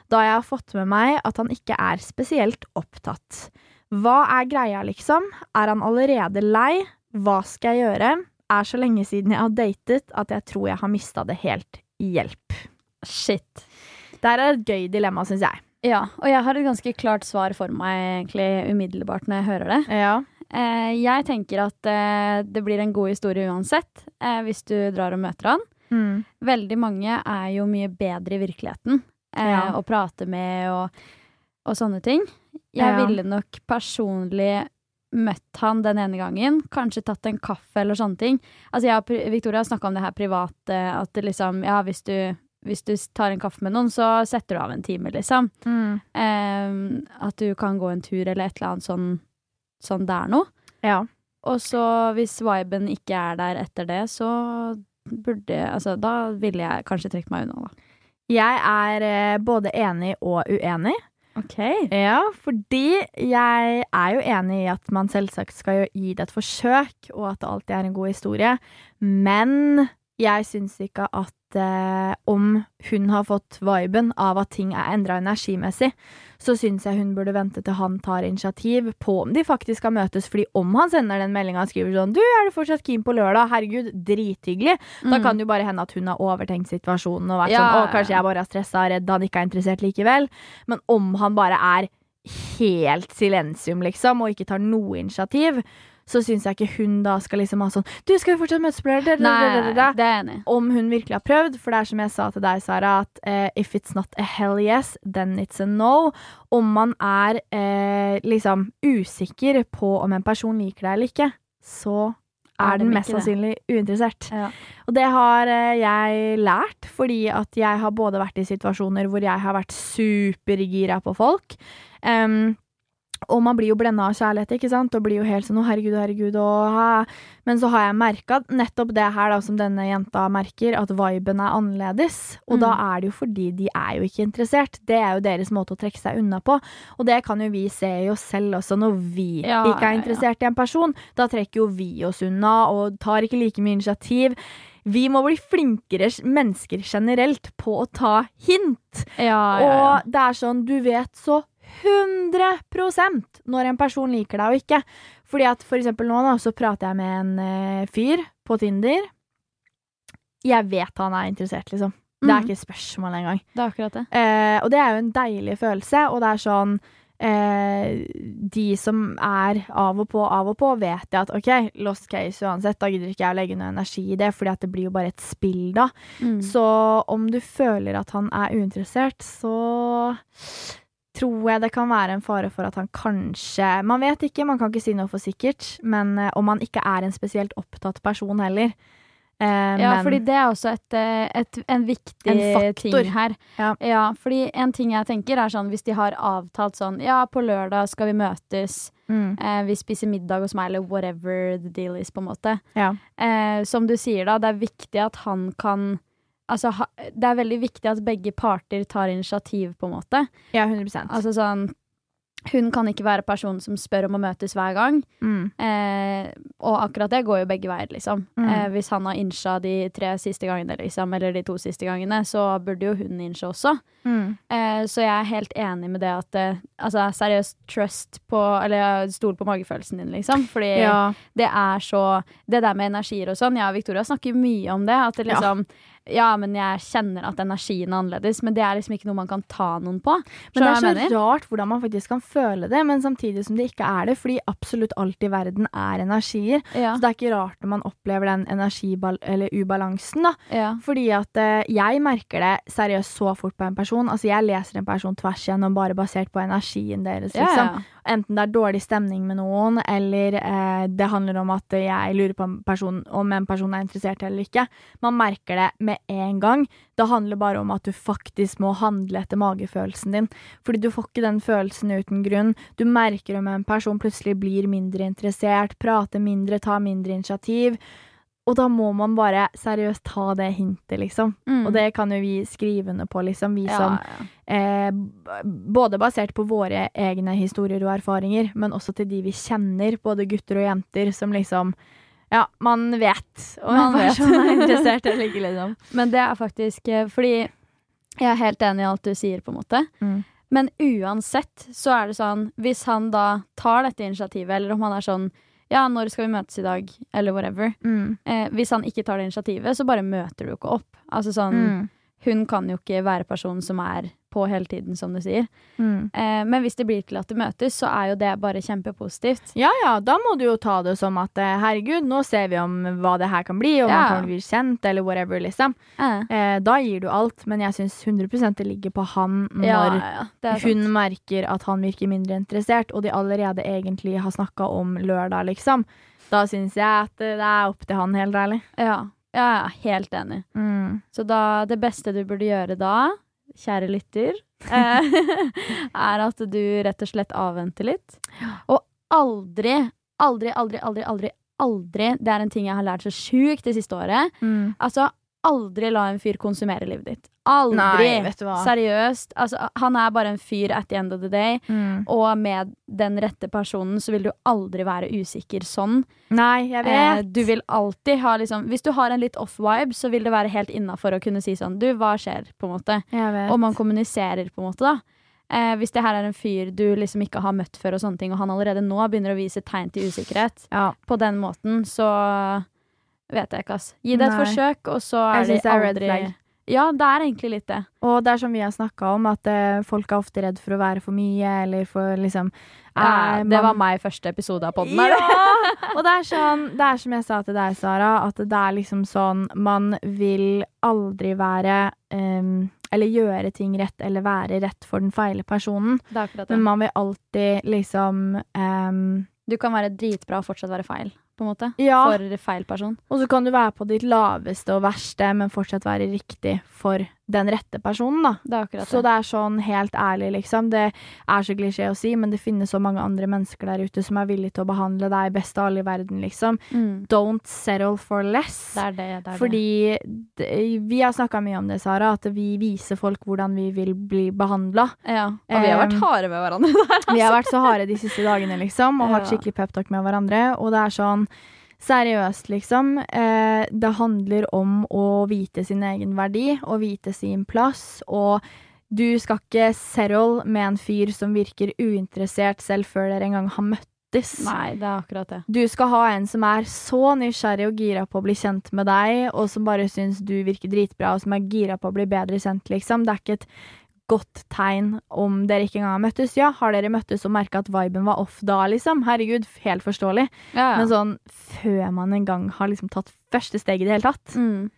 da jeg har fått med meg at han ikke er spesielt opptatt. Hva er greia, liksom? Er han allerede lei? Hva skal jeg gjøre? Er så lenge siden jeg har datet at jeg tror jeg har mista det helt. Hjelp. Shit. Der er et gøy dilemma, syns jeg. Ja, og jeg har et ganske klart svar for meg egentlig umiddelbart når jeg hører det. Ja. Eh, jeg tenker at eh, det blir en god historie uansett, eh, hvis du drar og møter han. Mm. Veldig mange er jo mye bedre i virkeligheten eh, Ja. å prate med og, og sånne ting. Jeg Ja. ville nok personlig møtt han den ene gangen. Kanskje tatt en kaffe eller sånne ting. Altså jeg og Victoria har snakka om det her privat, at liksom Ja, hvis du, hvis du tar en kaffe med noen, så setter du av en time, liksom. Mm. Eh, at du kan gå en tur eller et eller annet sånn, sånn der noe. Ja. Og så hvis viben ikke er der etter det, så burde Altså, da ville jeg kanskje trukket meg unna, da. Jeg er eh, både enig og uenig. Ok. Ja, fordi jeg er jo enig i at man selvsagt skal gi det et forsøk, og at det alltid er en god historie. Men jeg syns ikke at eh, om hun har fått viben av at ting er endra energimessig, så syns jeg hun burde vente til han tar initiativ på om de faktisk skal møtes. Fordi om han sender den meldinga og skriver sånn 'Du, er du fortsatt keen på lørdag?' Herregud, drithyggelig. Da kan det jo bare hende at hun har overtenkt situasjonen og vært Ja, sånn 'Å, kanskje jeg bare er stressa og redd han ikke er interessert likevel'. Men om han bare er helt silensium, liksom, og ikke tar noe initiativ, så syns jeg ikke hun da skal liksom ha sånn Du, skal vi fortsatt møtes på lørdag? Det er enig. Om hun virkelig har prøvd, for det er som jeg sa til deg, Sara, at uh, if it's not a hell yes, then it's a no. Om man er uh, liksom usikker på om en person liker deg eller ikke, så er den mest sannsynlig uinteressert. Ja. Og det har eh, jeg lært, fordi at jeg har både vært i situasjoner hvor jeg har vært supergira på folk. em, og man blir jo blenda av kjærlighet, ikke sant, og blir jo helt sånn 'å, herregud, herregud', og hæ. Men så har jeg merka nettopp det her, da, som denne jenta merker, at viben er annerledes. Og Mm. da er det jo fordi de er jo ikke interessert. Det er jo deres måte å trekke seg unna på. Og det kan jo vi se i oss selv også, når vi Ja, ikke er ja, ja. interessert i en person. Da trekker jo vi oss unna og tar ikke like mye initiativ. Vi må bli flinkere mennesker generelt på å ta hint. Ja, ja, ja. Og det er sånn, du vet så 100% når en person liker deg og ikke. Fordi at for eksempel nå da, så prater jeg med en eh, fyr på Tinder. Jeg vet han er interessert, liksom. Det er ikke et spørsmål engang. Det er akkurat det. Eh, og det er jo en deilig følelse, og det er sånn eh, De som er av og på, av og på, vet jeg at OK, lost case uansett, da gidder ikke jeg å legge noe energi i det, fordi at det blir jo bare et spill da. Mm. Så om du føler at han er uinteressert, så tror jeg det kan være en fare for at han kanskje Man vet ikke, man kan ikke si noe for sikkert, men eh, om han ikke er en spesielt opptatt person heller. Eh, Ja, men- fordi det er også et, eh, et, en viktig En ting her. Ja. fordi en ting jeg tenker er sånn hvis de har avtalt sånn Ja, på lørdag skal vi møtes, mm, eh, vi spiser middag hos meg, eller whatever the deal is, på en måte. ja. Eh, som du sier da, det er viktig at han kan Altså, ha, det er veldig viktig at begge parter tar initiativ, på en måte. ja, 100% Altså sånn Hun kan ikke være personen som spør om å møtes hver gang. mm, Eh, og akkurat det går jo begge veier, liksom. Mm. Eh, hvis han har innsja de tre siste gangene, liksom, eller de to siste gangene, så burde jo hun innsja også. mm, Eh, så jeg er helt enig med det at eh, Altså, seriøst, trust på Eller stol på magefølelsen din, liksom. Fordi ja. det er så Det der med energier og sånn, jeg og Victoria snakker mye om det. At det liksom ja. Men jeg kjenner at energien er annerledes, men det er liksom ikke noe man kan ta noen på. Men det er så mener? rart hvordan man faktisk kan føle det, men samtidig som det ikke er det, fordi absolutt alt i verden er energier. Ja, Så det er ikke rart når man opplever den energibal eller ubalansen, da. ja. Fordi at uh, jeg merker det seriøst så fort på en person. Altså jeg leser en person tvers igjennom bare basert på energien deres, Ja, liksom. ja. Enten det er dårlig stemning med noen, eller eh, det handler om at jeg lurer på en person, om en person er interessert eller ikke. Man merker det med en gang. Det handler bare om at du faktisk må handle etter magefølelsen din. Fordi du får ikke den følelsen uten grunn. Du merker om en person plutselig blir mindre interessert, prater mindre, tar mindre initiativ. Og da må man bare seriøst ta det hintet, liksom. Mm. Og det kan jo vi skrive under på, liksom. Vi ja, som ja. eh, Både basert på våre egne historier og erfaringer, men også til de vi kjenner, både gutter og jenter, som liksom Ja, man vet om Man vet. person er interessert eller ikke, liksom. Men det er faktisk eh, Fordi jeg er helt enig i alt du sier, på en måte. Mm. Men uansett så er det sånn Hvis han da tar dette initiativet, eller om han er sånn Ja, når skal vi møtes i dag? Eller whatever. Mm. Eh, hvis han ikke tar det initiativet, så bare møter du ikke opp. Altså sånn Mm. Hun kan jo ikke være personen som er på hele tiden, som du sier. Mm. Eh, men hvis det blir til at det møtes, så er jo det bare kjempepositivt. Ja ja, da må du jo ta det som at eh, herregud, nå ser vi om hva det her kan bli, om Ja. man kan bli kjent, eller whatever, liksom. Eh. Eh, da gir du alt, men jeg syns 100% det ligger på han når Ja, ja, hun merker at han virker mindre interessert, og de allerede egentlig har snakka om lørdag, liksom. Da syns jeg at det er opp til han, helt ærlig. Ja, ja, ja, helt enig. Mm. Så da, det beste du burde gjøre da, kjære lytter, eh, er at du rett og slett avventer litt. Og aldri, aldri, aldri, aldri, aldri, aldri Det er en ting jeg har lært så sjukt det siste året. Mm. Altså, aldri la en fyr konsumere livet ditt. Aldri! Nei, vet. Seriøst. Altså, han er bare en fyr at the end of the day. Mm. Og med den rette personen så vil du aldri være usikker sånn. Nei, jeg Eh, du vil alltid ha liksom Hvis du har en litt off-vibe, så vil det være helt innafor å kunne si sånn Du, hva skjer? på en måte. vet. Og man kommuniserer, på en måte, da. Eh, hvis det her er en fyr du liksom ikke har møtt før, og sånne ting, og han allerede nå begynner å vise tegn til usikkerhet ja. på den måten, så vet jeg ikke, ass. Gi det et Nei. forsøk, og så er de aldri er. Ja, det er egentlig litt det. Og det er som vi har snakka om, at eh, folk er ofte redd for å være for mye, eller for liksom Ja, eh, det var meg i første episode av podden. Ja! og det er sånn, det er som jeg sa til deg, Sara, at det er liksom sånn Man vil aldri være um, Eller gjøre ting rett eller være rett for den feile personen. Er. Men man vil alltid liksom um, Du kan være dritbra og fortsatt være feil, på en måte. Ja. For feil person. Og så kan du være på ditt laveste og verste, men fortsatt være riktig for den rette personen, da. Det er akkurat Så det. det er sånn helt ærlig, liksom. Det er så klisjé å si, men det finnes så mange andre mennesker der ute som er villige til å behandle deg best av alle i verden, liksom. Mm. Don't settle for less. Det er det. det, er. Fordi det, vi har snakka mye om det, Sara, at vi viser folk hvordan vi vil bli behandla. Ja. Og vi har vært harde med hverandre der. Vi har vært så harde de siste dagene, liksom, og hatt Ja. skikkelig peptalk med hverandre. Og det er sånn Seriøst, liksom. Eh, det handler om å vite sin egen verdi og vite sin plass. Og du skal ikke settle med en fyr som virker uinteressert selv før dere engang har møttes. Nei, det er akkurat det. Du skal ha en som er så nysgjerrig og gira på å bli kjent med deg, og som bare syns du virker dritbra, og som er gira på å bli bedre kjent, liksom. Det er ikke et godt tegn om dere ikke engang har møttes. Ja, har dere møttes og merka at viben var off da, liksom? Herregud, helt forståelig. Ja. Men sånn før man en gang har liksom tatt første steg i det hele tatt. Mm.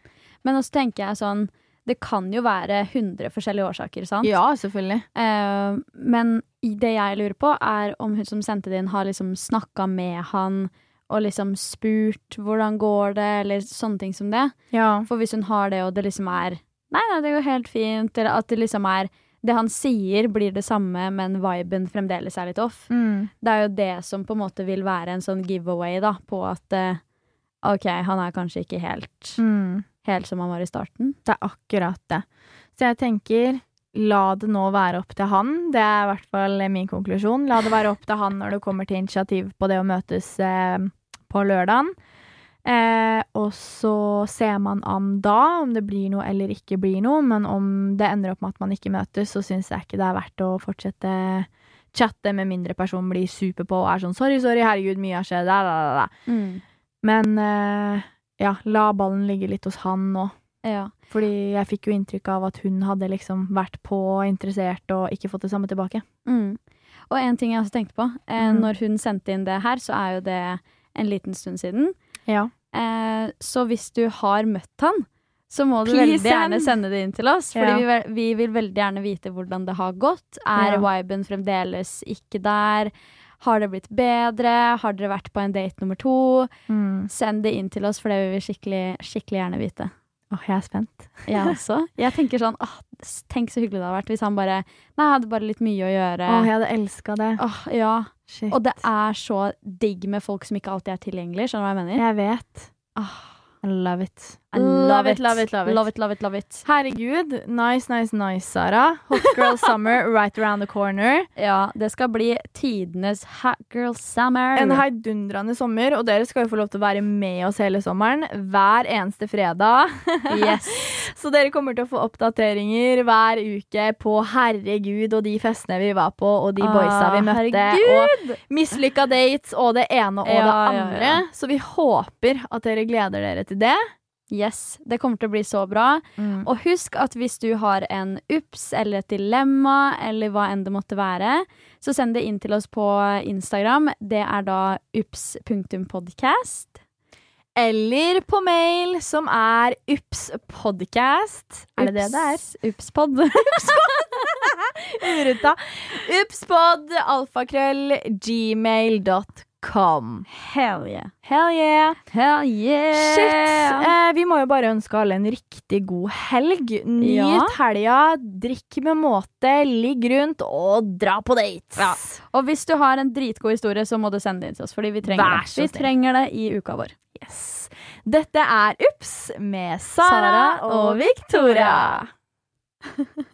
Men også tenker jeg sånn Det kan jo være 100 forskjellige årsaker, sant? Ja, selvfølgelig. Eh, men det jeg lurer på, er om hun som sendte det inn, har liksom snakka med han og liksom spurt hvordan går det, eller sånne ting som det. Ja. For hvis hun har det, og det liksom er Nei, nei, det går helt fint, eller at det liksom er Det han sier, blir det samme, men viben fremdeles er litt off. Mm. Det er jo det som på en måte vil være en sånn giveaway, da, på at uh, OK, han er kanskje ikke helt, Mm. helt som han var i starten. Det er akkurat det. Så jeg tenker La det nå være opp til han. Det er i hvert fall min konklusjon. La det være opp til han når det kommer til initiativ på det å møtes eh, på lørdagen. Eh, og så ser man an da om det blir noe eller ikke blir noe. Men om det ender opp med at man ikke møtes, så syns jeg ikke det er verdt å fortsette chatte med mindre personen blir super på og er sånn 'sorry, sorry, herregud, mye har skjedd', da, da, da, Mm. Men eh, ja, la ballen ligge litt hos han nå. Ja. Fordi jeg fikk jo inntrykk av at hun hadde liksom vært på og interessert og ikke fått det samme tilbake. Mm. Og en ting jeg også tenkte på, eh, Mm. når hun sendte inn det her, så er jo det en liten stund siden. Ja. Eh, så hvis du har møtt han, så må du Please veldig gjerne sende det inn til oss. Fordi Ja. vi, vi vil veldig gjerne vite hvordan det har gått. Er Ja. viben fremdeles ikke der? Har det blitt bedre? Har dere vært på en date nummer to? Mm. Send det inn til oss, for det vil vi skikkelig, skikkelig gjerne vite. Åh, jeg er spent. Jeg også. Jeg tenker sånn åh, Tenk så hyggelig det hadde vært hvis han bare Nei, jeg hadde bare litt mye å gjøre. Åh, jeg hadde elska det. Åh, ja. Shit. Og det er så digg med folk som ikke alltid er tilgjengelige. Skjønner du hva jeg mener? Jeg vet. Ah, I love it. I love it, love it, love it. Love it, love it, love it. Herregud. Nice, nice, nice, Sara. Hot girl summer right around the corner. Ja, det skal bli tidenes hot girl summer. En heidundrende sommer, og dere skal jo få lov til å være med oss hele sommeren. Hver eneste fredag. Yes. Så dere kommer til å få oppdateringer hver uke på herregud og de festene vi var på, og de boysa vi Ah, møtte. herregud! Og mislykka dates og det ene og Ja, det ja, andre. ja. Så vi håper at dere gleder dere til det. Yes, det kommer til å bli så bra. Og husk at hvis du har en ups eller et dilemma, eller hva enn det måtte være, så send det inn til oss på Instagram. Det er da ups.podcast. Eller på mail, som er upspodcast. Er det det det er? Ups- Upspod. Urutta. Upspod, alfakrøll, gmail.com. Hell yeah. Hell yeah. Hell yeah. Shit. Eh, vi må jo bare ønske alle en riktig god helg. Nyt Ja. helga, drikk med måte, ligg rundt og dra på dates. Ja. Og hvis du har en dritgod historie, så må du sende det inn til oss, fordi vi trenger Vær det. Vi snill. trenger det i uka vår. Yes. Dette er Ups med Sara, Sara og og Victoria.